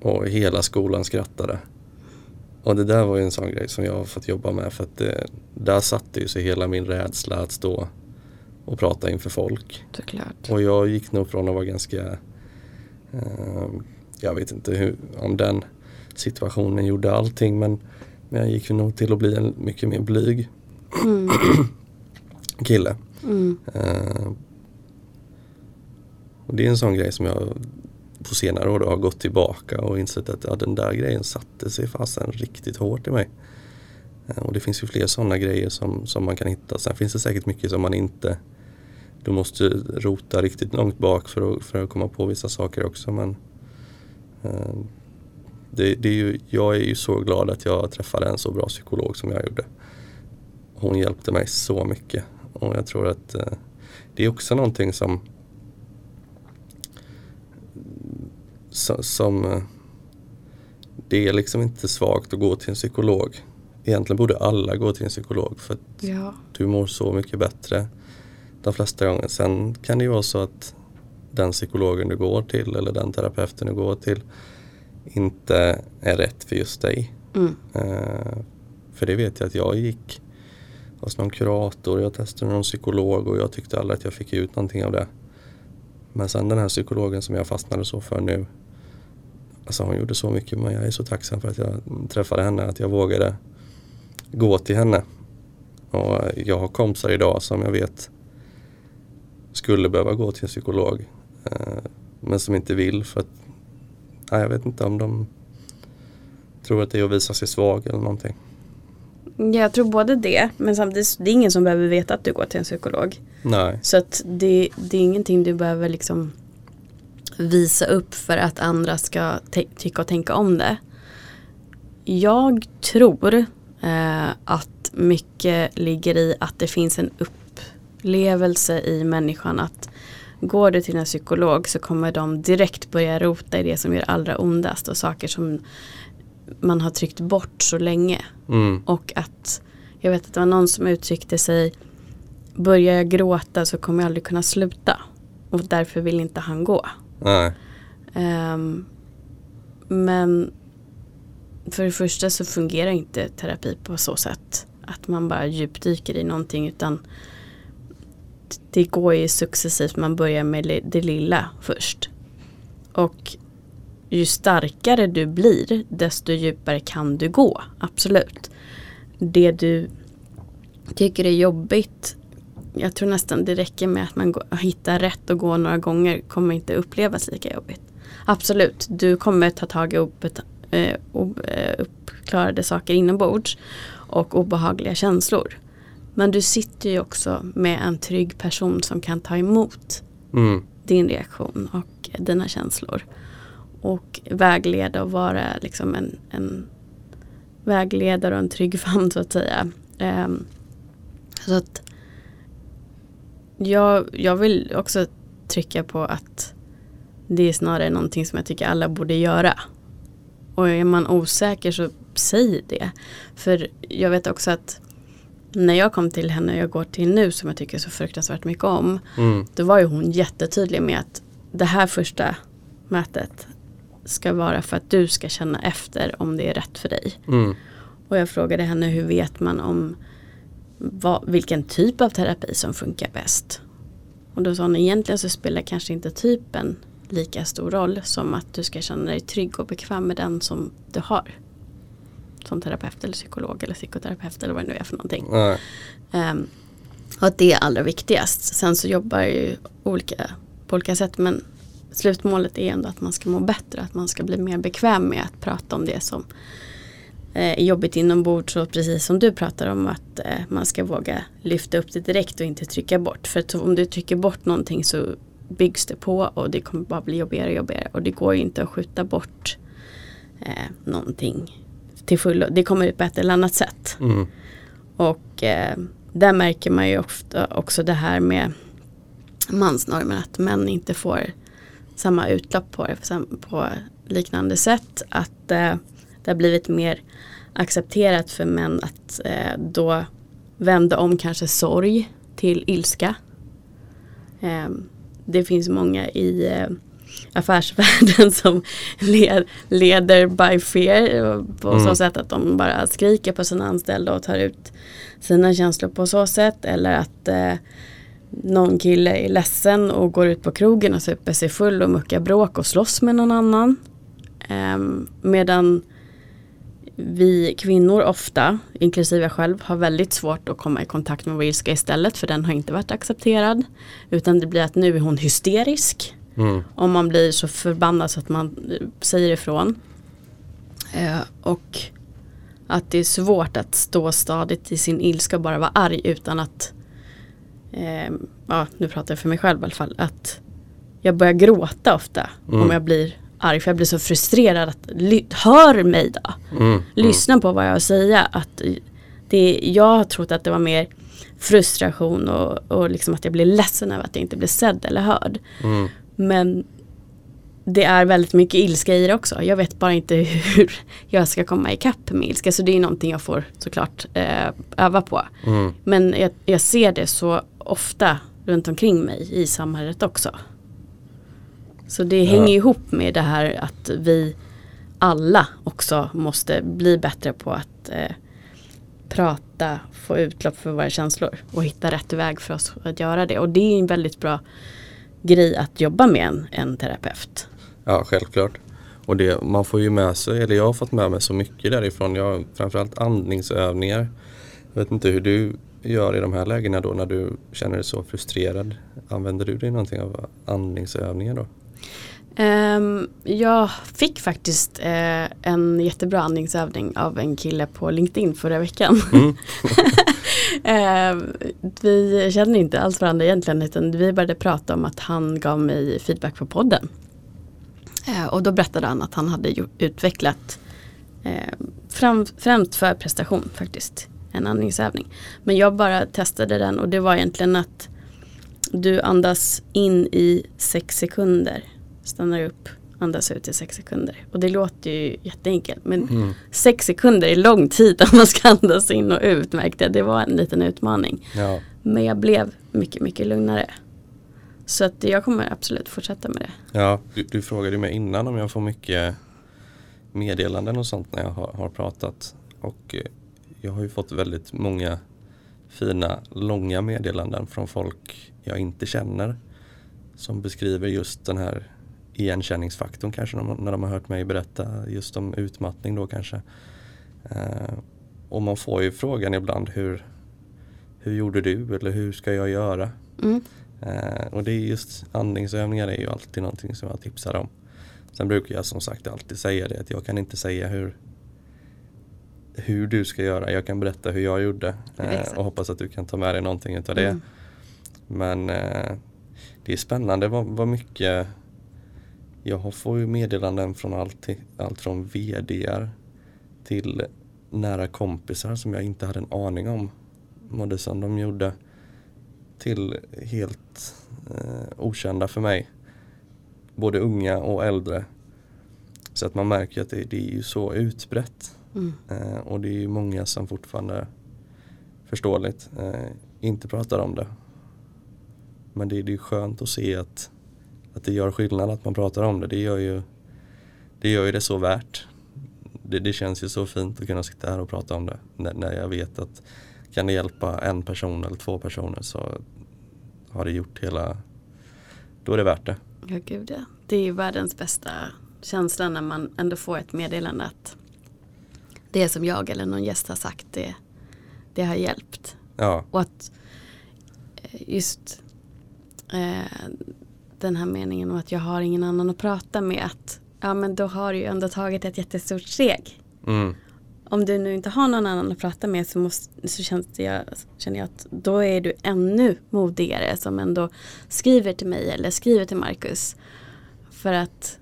Och hela skolan skrattade. Och det där var ju en sån grej som jag har fått jobba med för att det, där satte ju sig hela min rädsla att stå och prata inför folk. Såklart. Och jag gick nog från att vara ganska, eh, jag vet inte hur, om den situationen gjorde allting men, men jag gick nog till att bli en mycket mer blyg Mm. kille. Mm. Eh, och det är en sån grej som jag på senare år då har gått tillbaka och insett att ja, den där grejen satte sig fasen riktigt hårt i mig. Eh, och det finns ju fler sådana grejer som, som man kan hitta. Sen finns det säkert mycket som man inte du måste rota riktigt långt bak för att, för att komma på vissa saker också. Men eh, det, det är ju, jag är ju så glad att jag träffade en så bra psykolog som jag gjorde. Hon hjälpte mig så mycket och jag tror att eh, det är också någonting som som, som eh, det är liksom inte svagt att gå till en psykolog. Egentligen borde alla gå till en psykolog för att Ja. du mår så mycket bättre de flesta gånger. Sen kan det ju vara så att den psykologen du går till eller den terapeuten du går till inte är rätt för just dig. Mm. Eh, för det vet jag att jag gick hos någon kurator, jag testade någon psykolog och jag tyckte aldrig att jag fick ut någonting av det. Men sen den här psykologen som jag fastnade så för nu Alltså hon gjorde så mycket men jag är så tacksam för att jag träffade henne, att jag vågade gå till henne. Och jag har kompisar idag som jag vet skulle behöva gå till en psykolog. Eh, men som inte vill för att nej, jag vet inte om de tror att det är att visa sig svag eller någonting. Jag tror både det, men samtidigt det är ingen som behöver veta att du går till en psykolog. Nej. Så att det, det är ingenting du behöver liksom visa upp för att andra ska tycka och tänka om det. Jag tror eh, att mycket ligger i att det finns en upplevelse i människan att går du till en psykolog så kommer de direkt börja rota i det som gör allra ondast och saker som man har tryckt bort så länge. Mm. Och att jag vet att det var någon som uttryckte sig Börjar jag gråta så kommer jag aldrig kunna sluta. Och därför vill inte han gå. Nej. Um, men för det första så fungerar inte terapi på så sätt. Att man bara djupdyker i någonting utan det går ju successivt. Man börjar med det lilla först. Och ju starkare du blir desto djupare kan du gå. Absolut. Det du tycker är jobbigt jag tror nästan det räcker med att man går, hittar rätt och går några gånger kommer inte upplevas lika jobbigt. Absolut, du kommer ta tag i uppet, eh, eh, uppklarade saker inombords och obehagliga känslor. Men du sitter ju också med en trygg person som kan ta emot Mm. din reaktion och dina känslor. Och vägleda och vara liksom en, en vägledare och en trygg famn så att säga. Ehm, så att jag, jag vill också trycka på att det är snarare någonting som jag tycker alla borde göra. Och är man osäker så säg det. För jag vet också att när jag kom till henne och jag går till nu som jag tycker så fruktansvärt mycket om. Mm. Då var ju hon jättetydlig med att det här första mötet ska vara för att du ska känna efter om det är rätt för dig. Mm. Och jag frågade henne hur vet man om vad, vilken typ av terapi som funkar bäst. Och då sa hon egentligen så spelar kanske inte typen lika stor roll som att du ska känna dig trygg och bekväm med den som du har. Som terapeut eller psykolog eller psykoterapeut eller vad det nu är för någonting. Ehm, och att det är allra viktigast. Sen så jobbar jag ju olika, på olika sätt men slutmålet är ändå att man ska må bättre. Att man ska bli mer bekväm med att prata om det som eh, jobbigt inombords och precis som du pratar om att eh, man ska våga lyfta upp det direkt och inte trycka bort. För att om du trycker bort någonting så byggs det på och det kommer bara bli jobbigare och jobbigare. Och det går ju inte att skjuta bort eh, någonting till fullo. Det kommer ut på ett eller annat sätt. Mm. Och eh, där märker man ju ofta också det här med mansnormen att män inte får samma utlopp på det på liknande sätt. Att eh, det har blivit mer accepterat för män att eh, då vända om kanske sorg till ilska. Eh, det finns många i eh, affärsvärlden som led, leder by fear på Mm. så sätt att de bara skriker på sina anställda och tar ut sina känslor på så sätt eller att eh, någon kille är ledsen och går ut på krogen och super sig full och muckar bråk och slåss med någon annan. Um, medan vi kvinnor ofta, inklusive jag själv, har väldigt svårt att komma i kontakt med vår ilska istället för den har inte varit accepterad. Utan det blir att nu är hon hysterisk. Mm. Om man blir så förbannad så att man eh, säger ifrån. Eh, och att det är svårt att stå stadigt i sin ilska och bara vara arg utan att eh, ja, nu pratar jag för mig själv i alla fall, att jag börjar gråta ofta mm. om jag blir arg för jag blir så frustrerad att hör mig då. Mm. mm. Lyssna på vad jag har att säga. Att det, jag har trott att det var mer frustration och, och liksom att jag blir ledsen över att jag inte blir sedd eller hörd. Mm. Men det är väldigt mycket ilska i det också. Jag vet bara inte hur jag ska komma ikapp med ilska. Så det är någonting jag får såklart eh, öva på. Mm. Men jag, jag, ser det så ofta runt omkring mig i samhället också. Så det ja. hänger ihop med det här att vi alla också måste bli bättre på att eh, prata, få utlopp för våra känslor och hitta rätt väg för oss att göra det. Och det är en väldigt bra grej att jobba med en, en terapeut. Ja, självklart. Och det, man får ju med sig, eller jag har fått med mig så mycket därifrån. Jag, framförallt andningsövningar. Jag vet inte hur du gör i de här lägena då när du känner dig så frustrerad. Använder du dig någonting av andningsövningar då? Um, jag fick faktiskt uh, en jättebra andningsövning av en kille på LinkedIn förra veckan. Mm. uh, vi känner inte alls varandra egentligen utan vi började prata om att han gav mig feedback på podden. Uh, och då berättade han att han hade utvecklat fram, främst för prestation faktiskt en andningsövning. Men jag bara testade den och det var egentligen att du andas in i sex sekunder stannar upp, andas ut i sex sekunder. Och det låter ju jätteenkelt men mm. sex sekunder är lång tid om man ska andas in och ut märkte jag. Det var en liten utmaning. Ja. Men jag blev mycket, mycket lugnare. Så att jag kommer absolut fortsätta med det. Ja, du, du frågade mig innan om jag får mycket meddelanden och sånt när jag har, har pratat. Och eh, jag har ju fått väldigt många fina långa meddelanden från folk jag inte känner. Som beskriver just den här igenkänningsfaktorn kanske när de har hört mig berätta just om utmattning då kanske. Eh, och man får ju frågan ibland hur, hur gjorde du eller hur ska jag göra? Mm. Eh, och det är just andningsövningar är ju alltid någonting som jag tipsar om. Sen brukar jag som sagt alltid säga det att jag kan inte säga hur, hur du ska göra. Jag kan berätta hur jag gjorde eh, och hoppas att du kan ta med dig någonting av det. Mm. Men eh, det är spännande vad, vad mycket jag får ju meddelanden från allt, allt från VDR till nära kompisar som jag inte hade en aning om mådde som de gjorde till helt eh, okända för mig. Både unga och äldre. Så att man märker att det, det är ju så utbrett. Mm. Eh, och det är ju många som fortfarande förståeligt eh, inte pratar om det. Men det, det är skönt att se att att det gör skillnad att man pratar om det. Det gör ju det, gör ju det så värt. Det, det känns ju så fint att kunna sitta här och prata om det när, när jag vet att kan det hjälpa en person eller två personer så har det gjort hela, då är det värt det. Ja, gud ja. Det är ju världens bästa känsla när man ändå får ett meddelande att det som jag eller någon gäst har sagt det, det har hjälpt. Ja. Och att eh, just eh, den här meningen om att jag har ingen annan att prata med. Att, ja men då har du ju ändå tagit ett jättestort steg. Mm. Om du nu inte har någon annan att prata med så, måste, så känns jag, känner jag att då är du ännu modigare som ändå skriver till mig eller skriver till Marcus. För att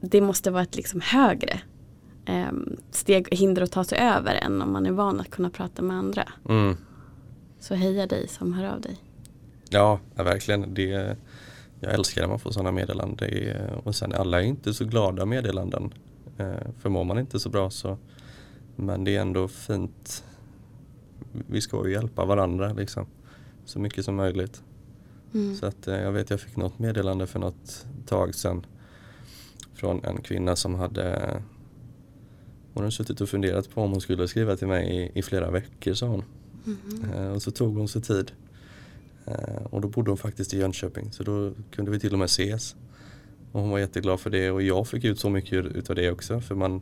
det måste vara ett liksom högre eh, steg, hinder att ta sig över än om man är van att kunna prata med andra. Mm. Så heja dig som hör av dig. Ja, verkligen. Det, jag älskar när man får sådana meddelanden. Och sen alla är inte så glada meddelanden. Eh, förmår man inte så bra så. Men det är ändå fint. Vi ska ju hjälpa varandra liksom. Så mycket som möjligt. Mm. Så att eh, jag vet jag fick något meddelande för något tag sedan. Från en kvinna som hade Hon hade suttit och funderat på om hon skulle skriva till mig i, i flera veckor sa hon. Mm. Och så tog hon sig tid och då bodde hon faktiskt i Jönköping så då kunde vi till och med ses. Och hon var jätteglad för det och jag fick ut så mycket utav det också för man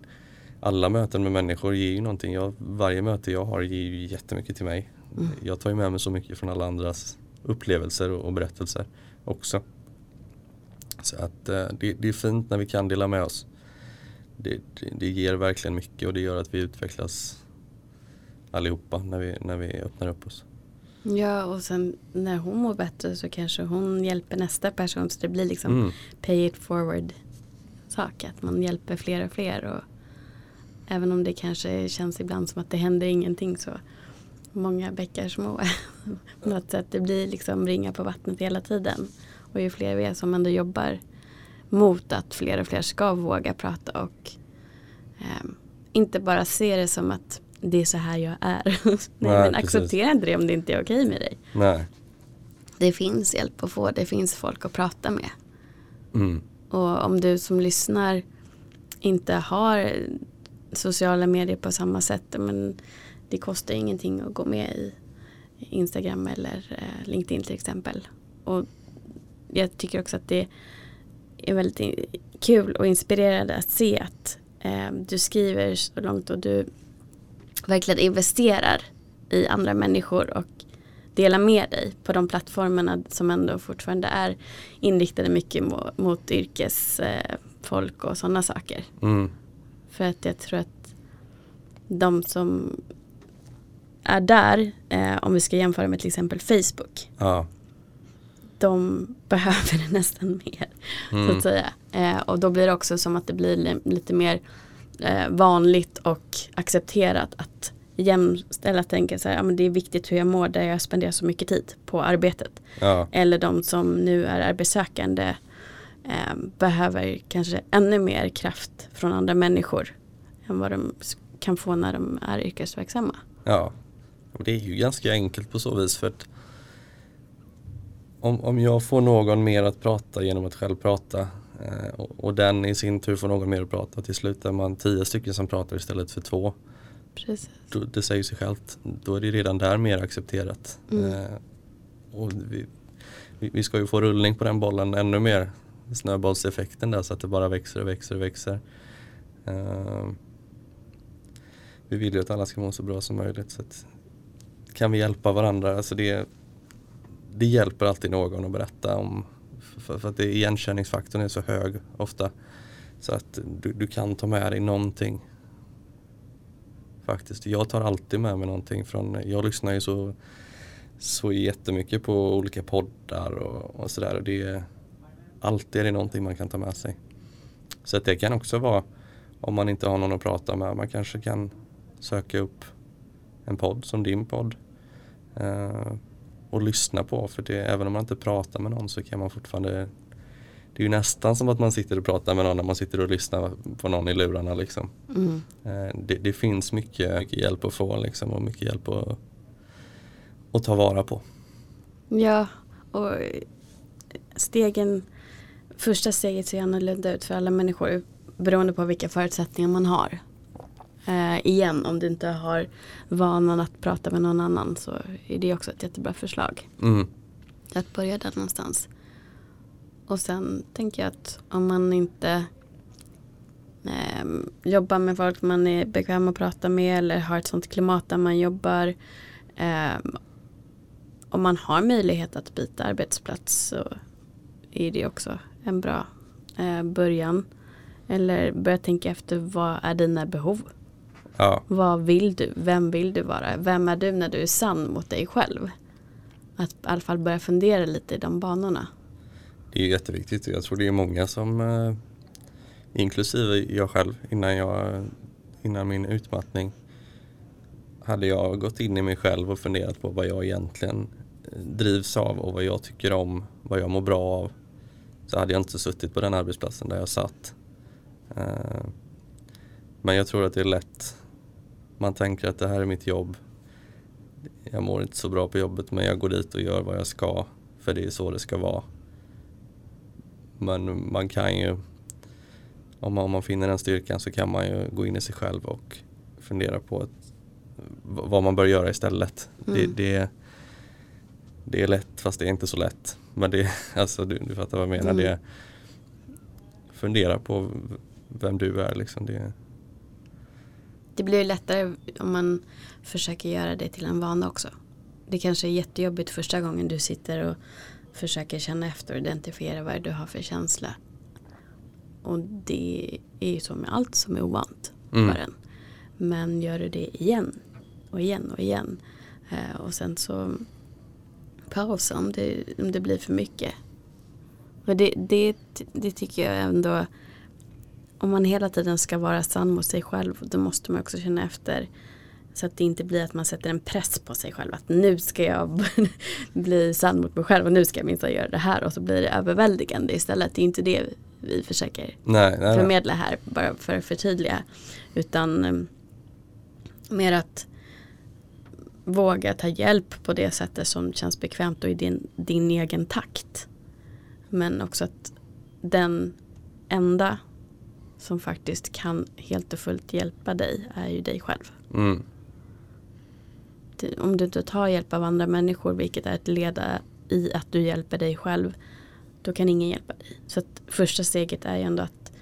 alla möten med människor ger ju någonting. Jag, varje möte jag har ger ju jättemycket till mig. Mm. Jag tar ju med mig så mycket från alla andras upplevelser och, och berättelser också. Så att eh, det, det, är fint när vi kan dela med oss. Det, det, det, ger verkligen mycket och det gör att vi utvecklas allihopa när vi, när vi öppnar upp oss. Ja och sen när hon mår bättre så kanske hon hjälper nästa person så det blir liksom mm. pay it forward sak. Att man hjälper fler och fler. Och även om det kanske känns ibland som att det händer ingenting så många bäckar små. på något sätt. Det blir liksom ringa på vattnet hela tiden. Och ju fler vi är som ändå jobbar mot att fler och fler ska våga prata och eh, inte bara se det som att det är så här jag är. Nej, Nej men acceptera inte det om det inte är okej med dig. Nej. Det finns hjälp att få, det finns folk att prata med. Mm. Och om du som lyssnar inte har sociala medier på samma sätt. Men det kostar ingenting att gå med i Instagram eller eh, LinkedIn till exempel. Och jag tycker också att det är väldigt kul och inspirerande att se att eh, du skriver så långt och du verkligen investerar i andra människor och delar med dig på de plattformarna som ändå fortfarande är inriktade mycket mot, mot yrkesfolk och sådana saker. Mm. För att jag tror att de som är där, eh, om vi ska jämföra med till exempel Facebook. Ja. De behöver det nästan mer. Mm. Så att säga. Eh, och då blir det också som att det blir lite mer eh, vanligt och accepterat att jämställa tänka så här, ja, men det är viktigt hur jag mår där jag spenderar så mycket tid på arbetet. Ja. Eller de som nu är arbetssökande eh, behöver kanske ännu mer kraft från andra människor än vad de kan få när de är yrkesverksamma. Ja, det är ju ganska enkelt på så vis för att om, om jag får någon mer att prata genom att själv prata och, och, den i sin tur får någon mer att prata till slut är man tio stycken som pratar istället för två. Precis. Då, det säger sig självt. Då är det redan där mer accepterat. Mm. Eh, och vi, vi, vi, ska ju få rullning på den bollen ännu mer. Snöbollseffekten där så att det bara växer och växer och växer. Eh, vi vill ju att alla ska må så bra som möjligt. Så att, kan vi hjälpa varandra? Alltså det, det hjälper alltid någon att berätta om. För, för att det, igenkänningsfaktorn är så hög ofta. Så att du, du kan ta med dig någonting. Faktiskt. Jag tar alltid med mig någonting från, jag lyssnar ju så, så jättemycket på olika poddar och, och sådär. Det alltid är det någonting man kan ta med sig. Så att det kan också vara om man inte har någon att prata med. Man kanske kan söka upp en podd som din podd Uh, och lyssna på. För det, även om man inte pratar med någon så kan man fortfarande det är ju nästan som att man sitter och pratar med någon när man sitter och lyssnar på någon i lurarna. Liksom. Mm. Eh, det, det, finns mycket, mycket hjälp att få liksom, och mycket hjälp att, att ta vara på. Ja, och stegen, första steget ser annorlunda ut för alla människor beroende på vilka förutsättningar man har. Eh, igen, om du inte har vanan att prata med någon annan så är det också ett jättebra förslag. Mm. Att börja där någonstans. Och sen tänker jag att om man inte eh, jobbar med folk man är bekväm att prata med eller har ett sånt klimat där man jobbar. Eh, om man har möjlighet att byta arbetsplats så är det också en bra eh, början. Eller börja tänka efter vad är dina behov? Ja. Vad vill du? Vem vill du vara? Vem är du när du är sann mot dig själv? Att i alla fall börja fundera lite i de banorna. Det är jätteviktigt. Jag tror det är många som eh, inklusive jag själv innan, jag, innan min utmattning hade jag gått in i mig själv och funderat på vad jag egentligen eh, drivs av och vad jag tycker om, vad jag mår bra av så hade jag inte suttit på den arbetsplatsen där jag satt. Eh, men jag tror att det är lätt man tänker att det här är mitt jobb. Jag mår inte så bra på jobbet men jag går dit och gör vad jag ska för det är så det ska vara. Men man kan ju, om man, om man finner den styrkan så kan man ju gå in i sig själv och fundera på ett, vad man bör göra istället. Mm. Det, det, det är lätt fast det är inte så lätt. Men det, alltså du, du fattar vad jag menar. Mm. Det, fundera på vem du är liksom. Det, Det blir ju lättare om man försöker göra det till en vana också. Det kanske är jättejobbigt första gången du sitter och försöker känna efter och identifiera vad du har för känsla. Och det är ju så med allt som är ovant Mm. för en. Men gör du det igen och igen och igen. Eh, och sen så pausa om det, om det blir för mycket. Och det, det, det tycker jag ändå om man hela tiden ska vara sann mot sig själv då måste man också känna efter så att det inte blir att man sätter en press på sig själv att nu ska jag bli sann mot mig själv och nu ska jag minst göra det här och så blir det överväldigande istället. Det är inte det vi försöker nej, nej. förmedla här bara för att förtydliga. Utan um, mer att våga ta hjälp på det sättet som känns bekvämt och i din, din egen takt. Men också att den enda som faktiskt kan helt och fullt hjälpa dig är ju dig själv. Mm. Om du inte tar hjälp av andra människor, vilket är ett leda i att du hjälper dig själv, då kan ingen hjälpa dig. Så att första steget är ju ändå att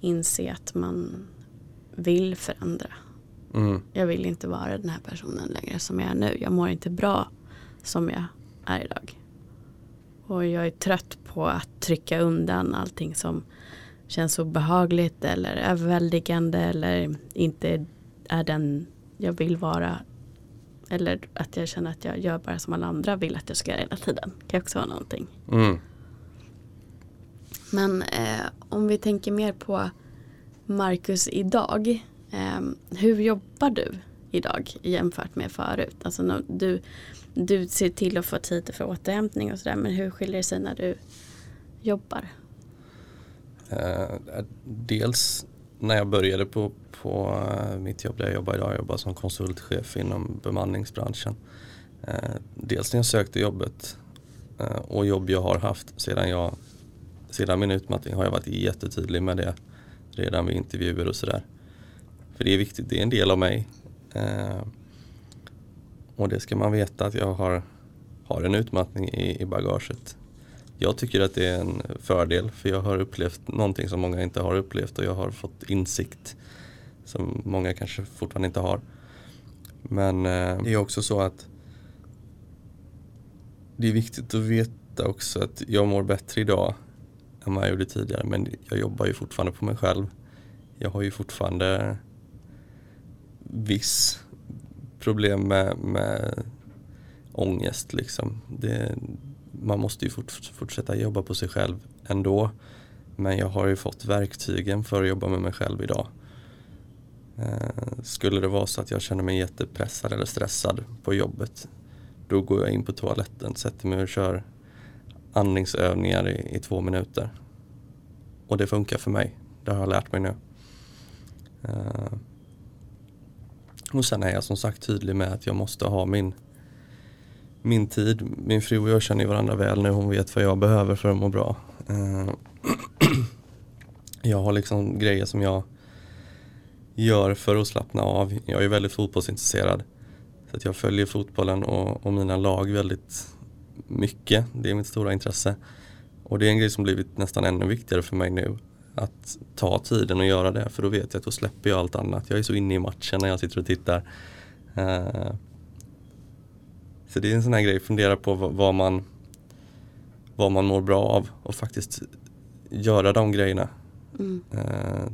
inse att man vill förändra. Mm. Jag vill inte vara den här personen längre som jag är nu. Jag mår inte bra som jag är idag. Och jag är trött på att trycka undan allting som känns obehagligt eller överväldigande eller inte är den jag vill vara. Eller att jag känner att jag gör bara som alla andra vill att jag ska göra hela tiden. Det kan också vara någonting. Mm. Men eh, om vi tänker mer på Marcus idag. Eh, hur jobbar du idag jämfört med förut? Alltså när du, du ser till att få tid för återhämtning och sådär. Men hur skiljer det sig när du jobbar? Eh, eh, dels när jag började på, på eh, mitt jobb där jag jobbar idag, jag jobbar som konsultchef inom bemanningsbranschen. Dels när jag sökte jobbet och jobb jag har haft sedan, jag, sedan min utmattning har jag varit jättetydlig med det redan vid intervjuer och sådär. För det är viktigt, det är en del av mig. Och det ska man veta att jag har, har en utmattning i, i bagaget. Jag tycker att det är en fördel för jag har upplevt någonting som många inte har upplevt och jag har fått insikt som många kanske fortfarande inte har. Men eh, det är också så att det är viktigt att veta också att jag mår bättre idag än vad jag gjorde tidigare men jag jobbar ju fortfarande på mig själv. Jag har ju fortfarande viss problem med, med ångest liksom. Det, man måste ju fort, fortsätta jobba på sig själv ändå. Men jag har ju fått verktygen för att jobba med mig själv idag. Eh, skulle det vara så att jag känner mig jättepressad eller stressad på jobbet då går jag in på toaletten, sätter mig och kör andningsövningar i, i två minuter. Och det funkar för mig. Det har jag lärt mig nu. Eh, och sen är jag som sagt tydlig med att jag måste ha min min tid. Min fru och jag känner varandra väl nu. Hon vet vad jag behöver för att må bra. Eh, jag har liksom grejer som jag gör för att slappna av. Jag är väldigt fotbollsintresserad. Så att jag följer fotbollen och, och mina lag väldigt mycket. Det är mitt stora intresse. Och det är en grej som blivit nästan ännu viktigare för mig nu. Att ta tiden och göra det. För då vet jag att då släpper jag allt annat. Jag är så inne i matchen när jag sitter och tittar. Eh, så det är en sån här grej, fundera på vad, man vad man mår bra av och faktiskt göra de grejerna. Mm. Eh,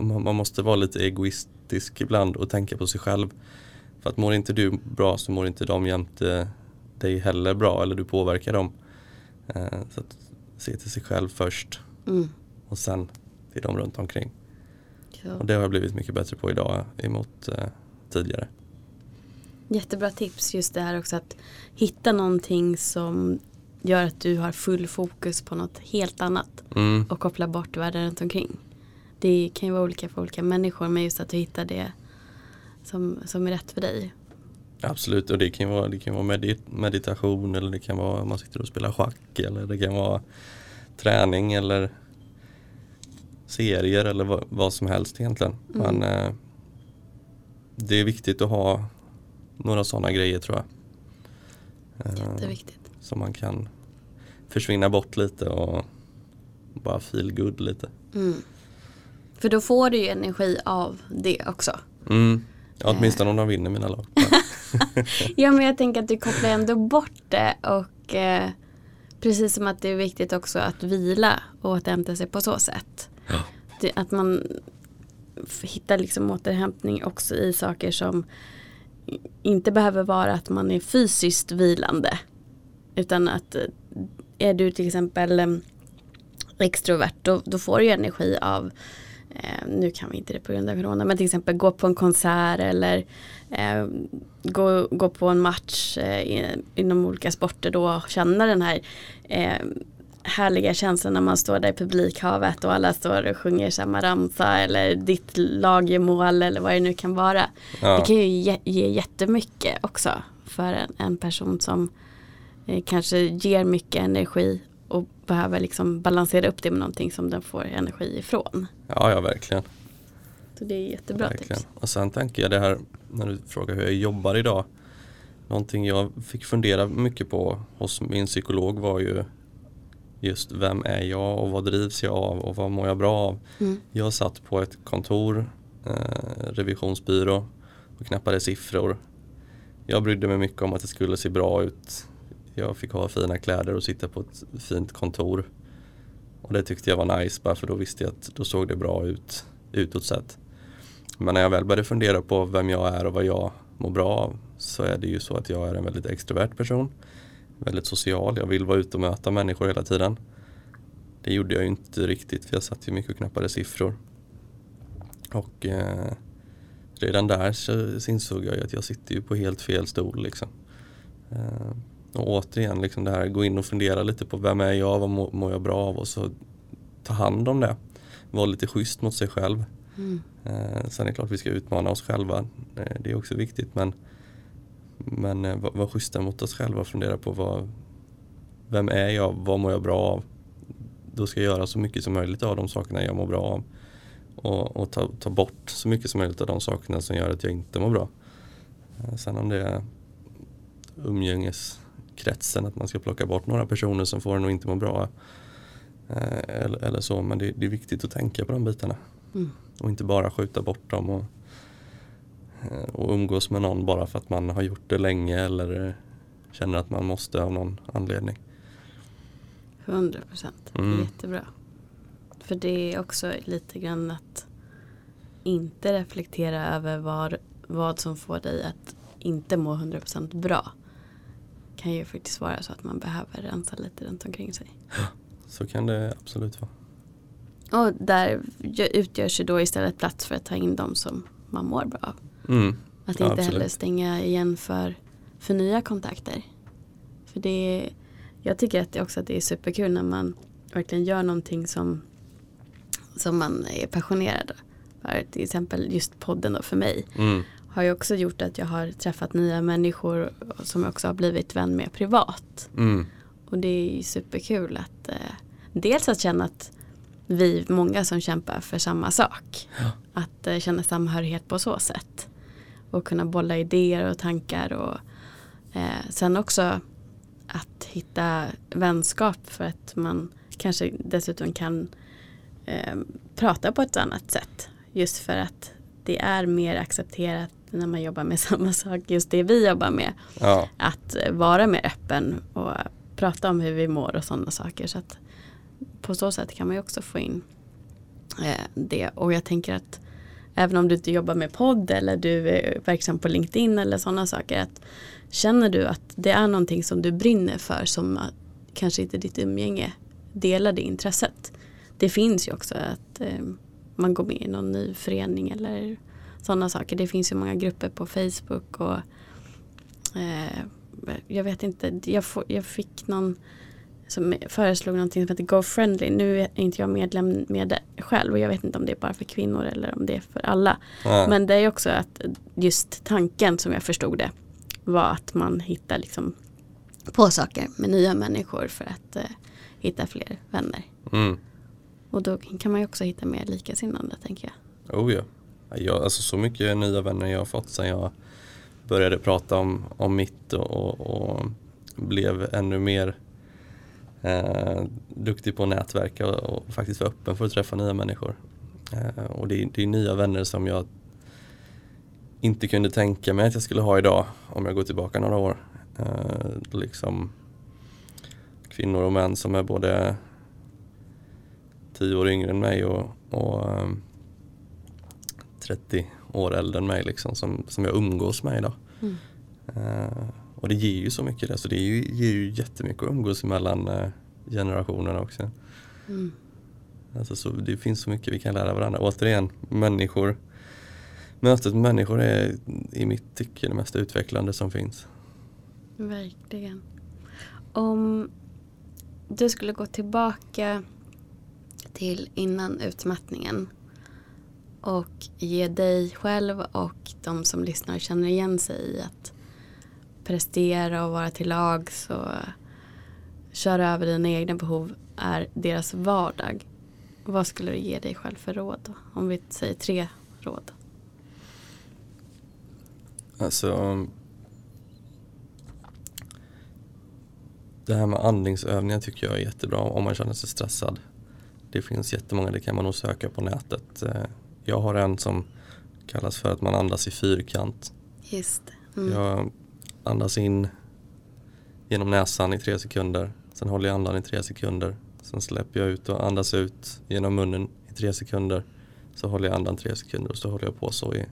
man, man måste vara lite egoistisk ibland och tänka på sig själv. För att mår inte du bra så mår inte de jämte dig heller bra eller du påverkar dem. Eh, så att se till sig själv först Mm. och sen till de runt omkring. Så. Och det har jag blivit mycket bättre på idag emot eh, tidigare. Jättebra tips just det här också att hitta någonting som gör att du har full fokus på något helt annat Mm. och koppla bort världen runt omkring. Det kan ju vara olika för olika människor men just att du hittar det som, som är rätt för dig. Absolut, och det kan vara, det kan vara medit meditation eller det kan vara om man sitter och spelar schack eller det kan vara träning eller serier eller vad, vad som helst egentligen. Mm. Men eh, det är viktigt att ha några sådana grejer tror jag. Eh, Jätteviktigt. Så man kan försvinna bort lite och bara feel good lite. Mm. För då får du ju energi av det också. Mm. Ja, åtminstone om de vinner mina lag. Ja men jag tänker att du kopplar ändå bort det och eh, precis som att det är viktigt också att vila och återhämta sig på så sätt. Ja. Det, att man hittar liksom återhämtning också i saker som inte behöver vara att man är fysiskt vilande. Utan att eh, är du till exempel eh, extrovert då, då får du energi av eh, nu kan vi inte det på grund av corona men till exempel gå på en konsert eller eh, gå, gå på en match eh, inom olika sporter då och känna den här eh, härliga känslan när man står där i publikhavet och alla står och sjunger samma ramsa eller ditt lag gör mål eller vad det nu kan vara. Ja. Det kan ju ge, ge jättemycket också för en, en person som eh, kanske ger mycket energi och behöver liksom balansera upp det med någonting som den får energi ifrån. ja, ja verkligen. Så det är jättebra verkligen. tips. Och sen tänker jag det här när du frågar hur jag jobbar idag. Någonting jag fick fundera mycket på hos min psykolog var ju just vem är jag och vad drivs jag av och vad mår jag bra av. Mm. Jag satt på ett kontor, eh, revisionsbyrå och knappade siffror. Jag brydde mig mycket om att det skulle se bra ut. Jag fick ha fina kläder och sitta på ett fint kontor. Och det tyckte jag var nice bara för då visste jag att då såg det bra ut utåt sett. Men när jag väl började fundera på vem jag är och vad jag mår bra av så är det ju så att jag är en väldigt extrovert person. Väldigt social, jag vill vara ute och möta människor hela tiden. Det gjorde jag ju inte riktigt för jag satt ju mycket och knappade siffror. Och eh, redan där så så insåg jag ju att jag sitter ju på helt fel stol liksom. Eh, och återigen liksom det här, gå in och fundera lite på vem är jag, vad mår, jag bra av och så ta hand om det. Vara lite schysst mot sig själv. Mm. Eh, sen är det klart vi ska utmana oss själva. Eh, det är också viktigt men, men eh, var, var schyssta mot oss själva och fundera på vad, vem är jag, vad mår jag bra av? Då ska jag göra så mycket som möjligt av de sakerna jag mår bra av. Och, och ta, ta bort så mycket som möjligt av de sakerna som gör att jag inte mår bra. Eh, sen om det är umgängeskretsen, att man ska plocka bort några personer som får en att inte må bra. Eh, eller, eller så, men det, det är viktigt att tänka på de bitarna. Mm. Och inte bara skjuta bort dem och, och umgås med någon bara för att man har gjort det länge eller eh, känner att man måste av någon anledning. 100 procent. Mm. Jättebra. För det är också lite grann att inte reflektera över vad, vad som får dig att inte må 100 procent bra. Kan ju faktiskt vara så att man behöver rensa lite runt omkring sig. Så kan det absolut vara. Och där gö- utgörs ju då istället plats för att ta in de som man mår bra av. Mm. Att inte heller absolut. stänga igen för, för nya kontakter. För det är, jag tycker att det också att det är superkul när man verkligen gör någonting som, som man är passionerad för. Till exempel just podden då för mig Mm. har ju också gjort att jag har träffat nya människor som jag också har blivit vän med privat. Mm. Och det är ju superkul att eh, dels att känna att vi är många som kämpar för samma sak. Ja. Att eh, känna samhörighet på så sätt. Och kunna bolla idéer och tankar. Och, eh, sen också att hitta vänskap för att man kanske dessutom kan eh, prata på ett annat sätt. Just för att det är mer accepterat när man jobbar med samma sak. Just det vi jobbar med Ja. att vara mer öppen och prata om hur vi mår och sådana saker. Så att på så sätt kan man ju också få in eh, det. Och jag tänker att även om du inte jobbar med podd eller du är verksam på LinkedIn eller sådana saker. Att känner du att det är någonting som du brinner för som kanske inte ditt umgänge delar det intresset. Det finns ju också att eh, man går med i någon ny förening eller sådana saker. Det finns ju många grupper på Facebook och eh, jag vet inte, jag, får, jag fick någon som föreslog någonting som heter GoFriendly. Nu är inte jag medlem med det själv och jag vet inte om det är bara för kvinnor eller om det är för alla. Ja. Men det är också att just tanken som jag förstod det var att man hittar liksom på saker med nya människor för att eh, hitta fler vänner. Mm. Och då kan man ju också hitta mer likasinnande tänker jag. Oh ja. Jag, alltså så mycket nya vänner jag har fått sen jag började prata om, om mitt och, och, och blev ännu mer eh, duktig på att nätverka och, och, faktiskt vara öppen för att träffa nya människor. Eh, och det, det är nya vänner som jag inte kunde tänka mig att jag skulle ha idag om jag går tillbaka några år. Eh, liksom kvinnor och män som är både tio år yngre än mig och, och um, ehm, 30 år äldre än mig liksom, som, som jag umgås med idag. Mm. Uh, och det ger ju så mycket det, så det ju, ger ju jättemycket att umgås mellan uh, generationerna också. Mm. Alltså så, det finns så mycket vi kan lära varandra. Återigen, människor Mötet med människor är i mitt tycke det mest utvecklande som finns. Verkligen. Om du skulle gå tillbaka till innan utmattningen och ge dig själv och de som lyssnar känner igen sig i att prestera och vara till lag så köra över dina egna behov är deras vardag. Vad skulle du ge dig själv för råd? Då? Om vi säger tre råd. Alltså Det här med andningsövningar tycker jag är jättebra om man känner sig stressad. Det finns jättemånga, det kan man nog söka på nätet. Eh, jag har en som kallas för att man andas i fyrkant. Just mm. Jag andas in genom näsan i tre sekunder. Sen håller jag andan i tre sekunder. Sen släpper jag ut och andas ut genom munnen i tre sekunder. Så håller jag andan tre sekunder och så håller jag på så i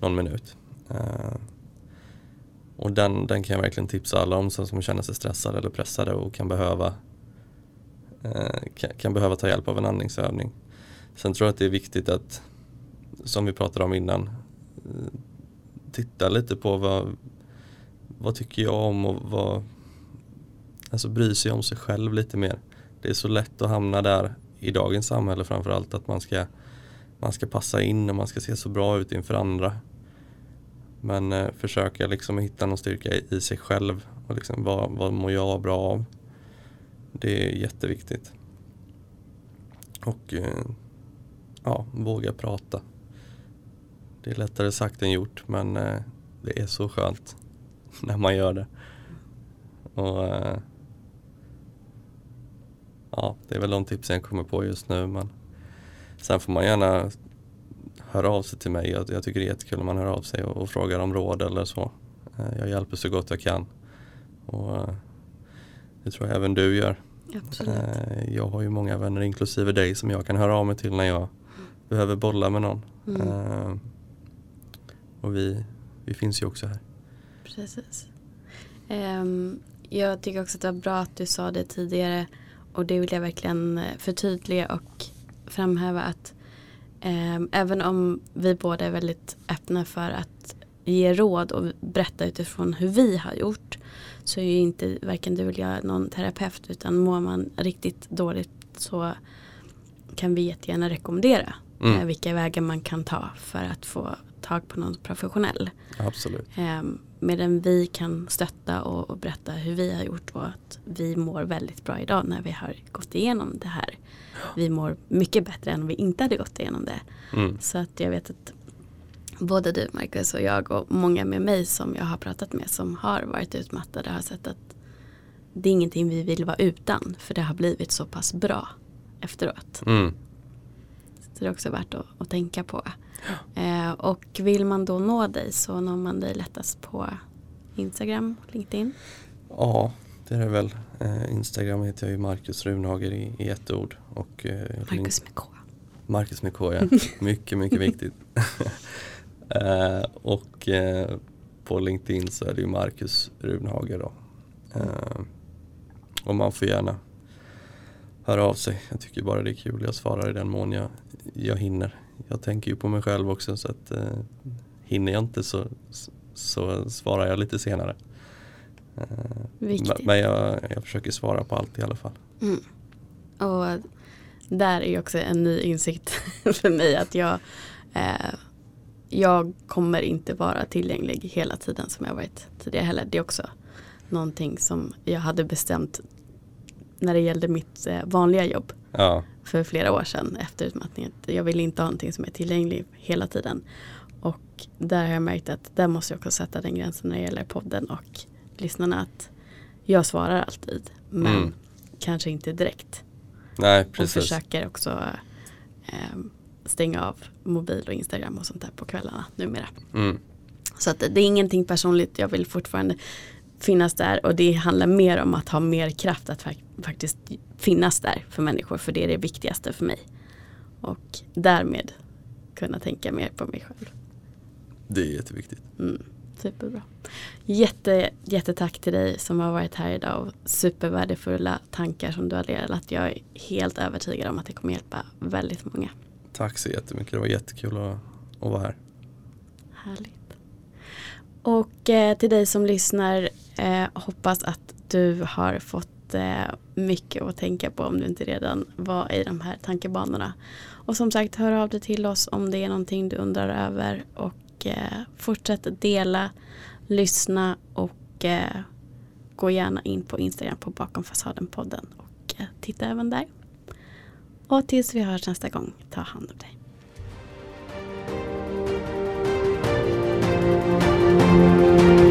någon minut. Uh, och den, den kan jag verkligen tipsa alla om som känner sig stressade eller pressade och kan behöva uh, kan, kan, behöva ta hjälp av en andningsövning. Sen tror jag att det är viktigt att, som vi pratade om innan, uh, titta lite på vad, vad tycker jag om och vad, alltså bry sig om sig själv lite mer. Det är så lätt att hamna där i dagens samhälle framförallt att man ska, man ska passa in och man ska se så bra ut inför andra. Men eh, försöka liksom hitta någon styrka i, i sig själv och liksom vad, vad mår jag bra av. Det är jätteviktigt. Och eh, ja, våga prata. Det är lättare sagt än gjort men eh, det är så skönt när man gör det. Och eh, Ja, det är väl de tipsen jag kommer på just nu men sen får man gärna höra av sig till mig. Jag, jag tycker det är jättekul om man hör av sig och, och frågar om råd eller så. Eh, jag hjälper så gott jag kan. Och eh, det tror jag även du gör. Eh, jag har ju många vänner inklusive dig som jag kan höra av mig till när jag behöver bolla med någon. Mm. Och vi, vi finns ju också här. Precis. Um, jag tycker också att det var bra att du sa det tidigare och det vill jag verkligen förtydliga och framhäva att Um, även om vi båda är väldigt öppna för att ge råd och berätta utifrån hur vi har gjort så är ju inte varken du eller jag någon terapeut utan mår man riktigt dåligt så kan vi jättegärna rekommendera mm. uh, vilka vägar man kan ta för att få tag på någon professionell. Absolut. Um, medan vi kan stötta och, och, berätta hur vi har gjort och att vi mår väldigt bra idag när vi har gått igenom det här vi mår mycket bättre än om vi inte hade gått igenom det. Mm. Så att jag vet att både du Marcus och jag och många med mig som jag har pratat med som har varit utmattade har sett att det är ingenting vi vill vara utan för det har blivit så pass bra efteråt. Mm. Så det är också värt att, att tänka på. Eh, och vill man då nå dig så når man dig lättast på Instagram, LinkedIn? Ja, det är det väl. Eh, Instagram heter jag ju Marcus Runhager i, i ett ord. Och, eh, Marcus med K. Marcus med K ja, mycket mycket viktigt. eh, och eh, på LinkedIn så är det ju Marcus Runhager då. Eh, och man får gärna höra av sig. Jag tycker bara det är kul. Jag svarar i den mån jag, jag hinner. Jag tänker ju på mig själv också så att eh, hinner jag inte så, så svarar jag lite senare. Viktigt. Men jag, jag försöker svara på allt i alla fall. Mm. Och där är också en ny insikt för mig att jag eh, jag kommer inte vara tillgänglig hela tiden som jag varit tidigare heller. Det är också någonting som jag hade bestämt när det gällde mitt eh, vanliga jobb ja. För flera år sedan efter utmattningen. Jag vill inte ha någonting som är tillgängligt hela tiden. Och där har jag märkt att där måste jag också sätta den gränsen när det gäller podden och lyssnarna att jag svarar alltid men Mm. kanske inte direkt. Nej, Och precis. försöker också eh, stänga av mobil och Instagram och sånt där på kvällarna numera. Mm. Så att det är ingenting personligt, jag vill fortfarande finnas där och det handlar mer om att ha mer kraft att fak- faktiskt finnas där för människor för det är det viktigaste för mig. Och därmed kunna tänka mer på mig själv. Det är jätteviktigt. Mm, superbra. Jätte, jättetack till dig som har varit här idag och supervärdefulla tankar som du har delat. Jag är helt övertygad om att det kommer hjälpa väldigt många. Tack så jättemycket. Det var jättekul att, att vara här. Härligt. Och eh, till dig som lyssnar eh, hoppas att du har fått eh, mycket att tänka på om du inte redan var i de här tankebanorna. Och som sagt, hör av dig till oss om det är någonting du undrar över och eh, fortsätt dela, lyssna och eh, gå gärna in på Instagram på Bakom fasaden-podden och eh, titta även där. Och tills vi hörs nästa gång, ta hand om dig. Música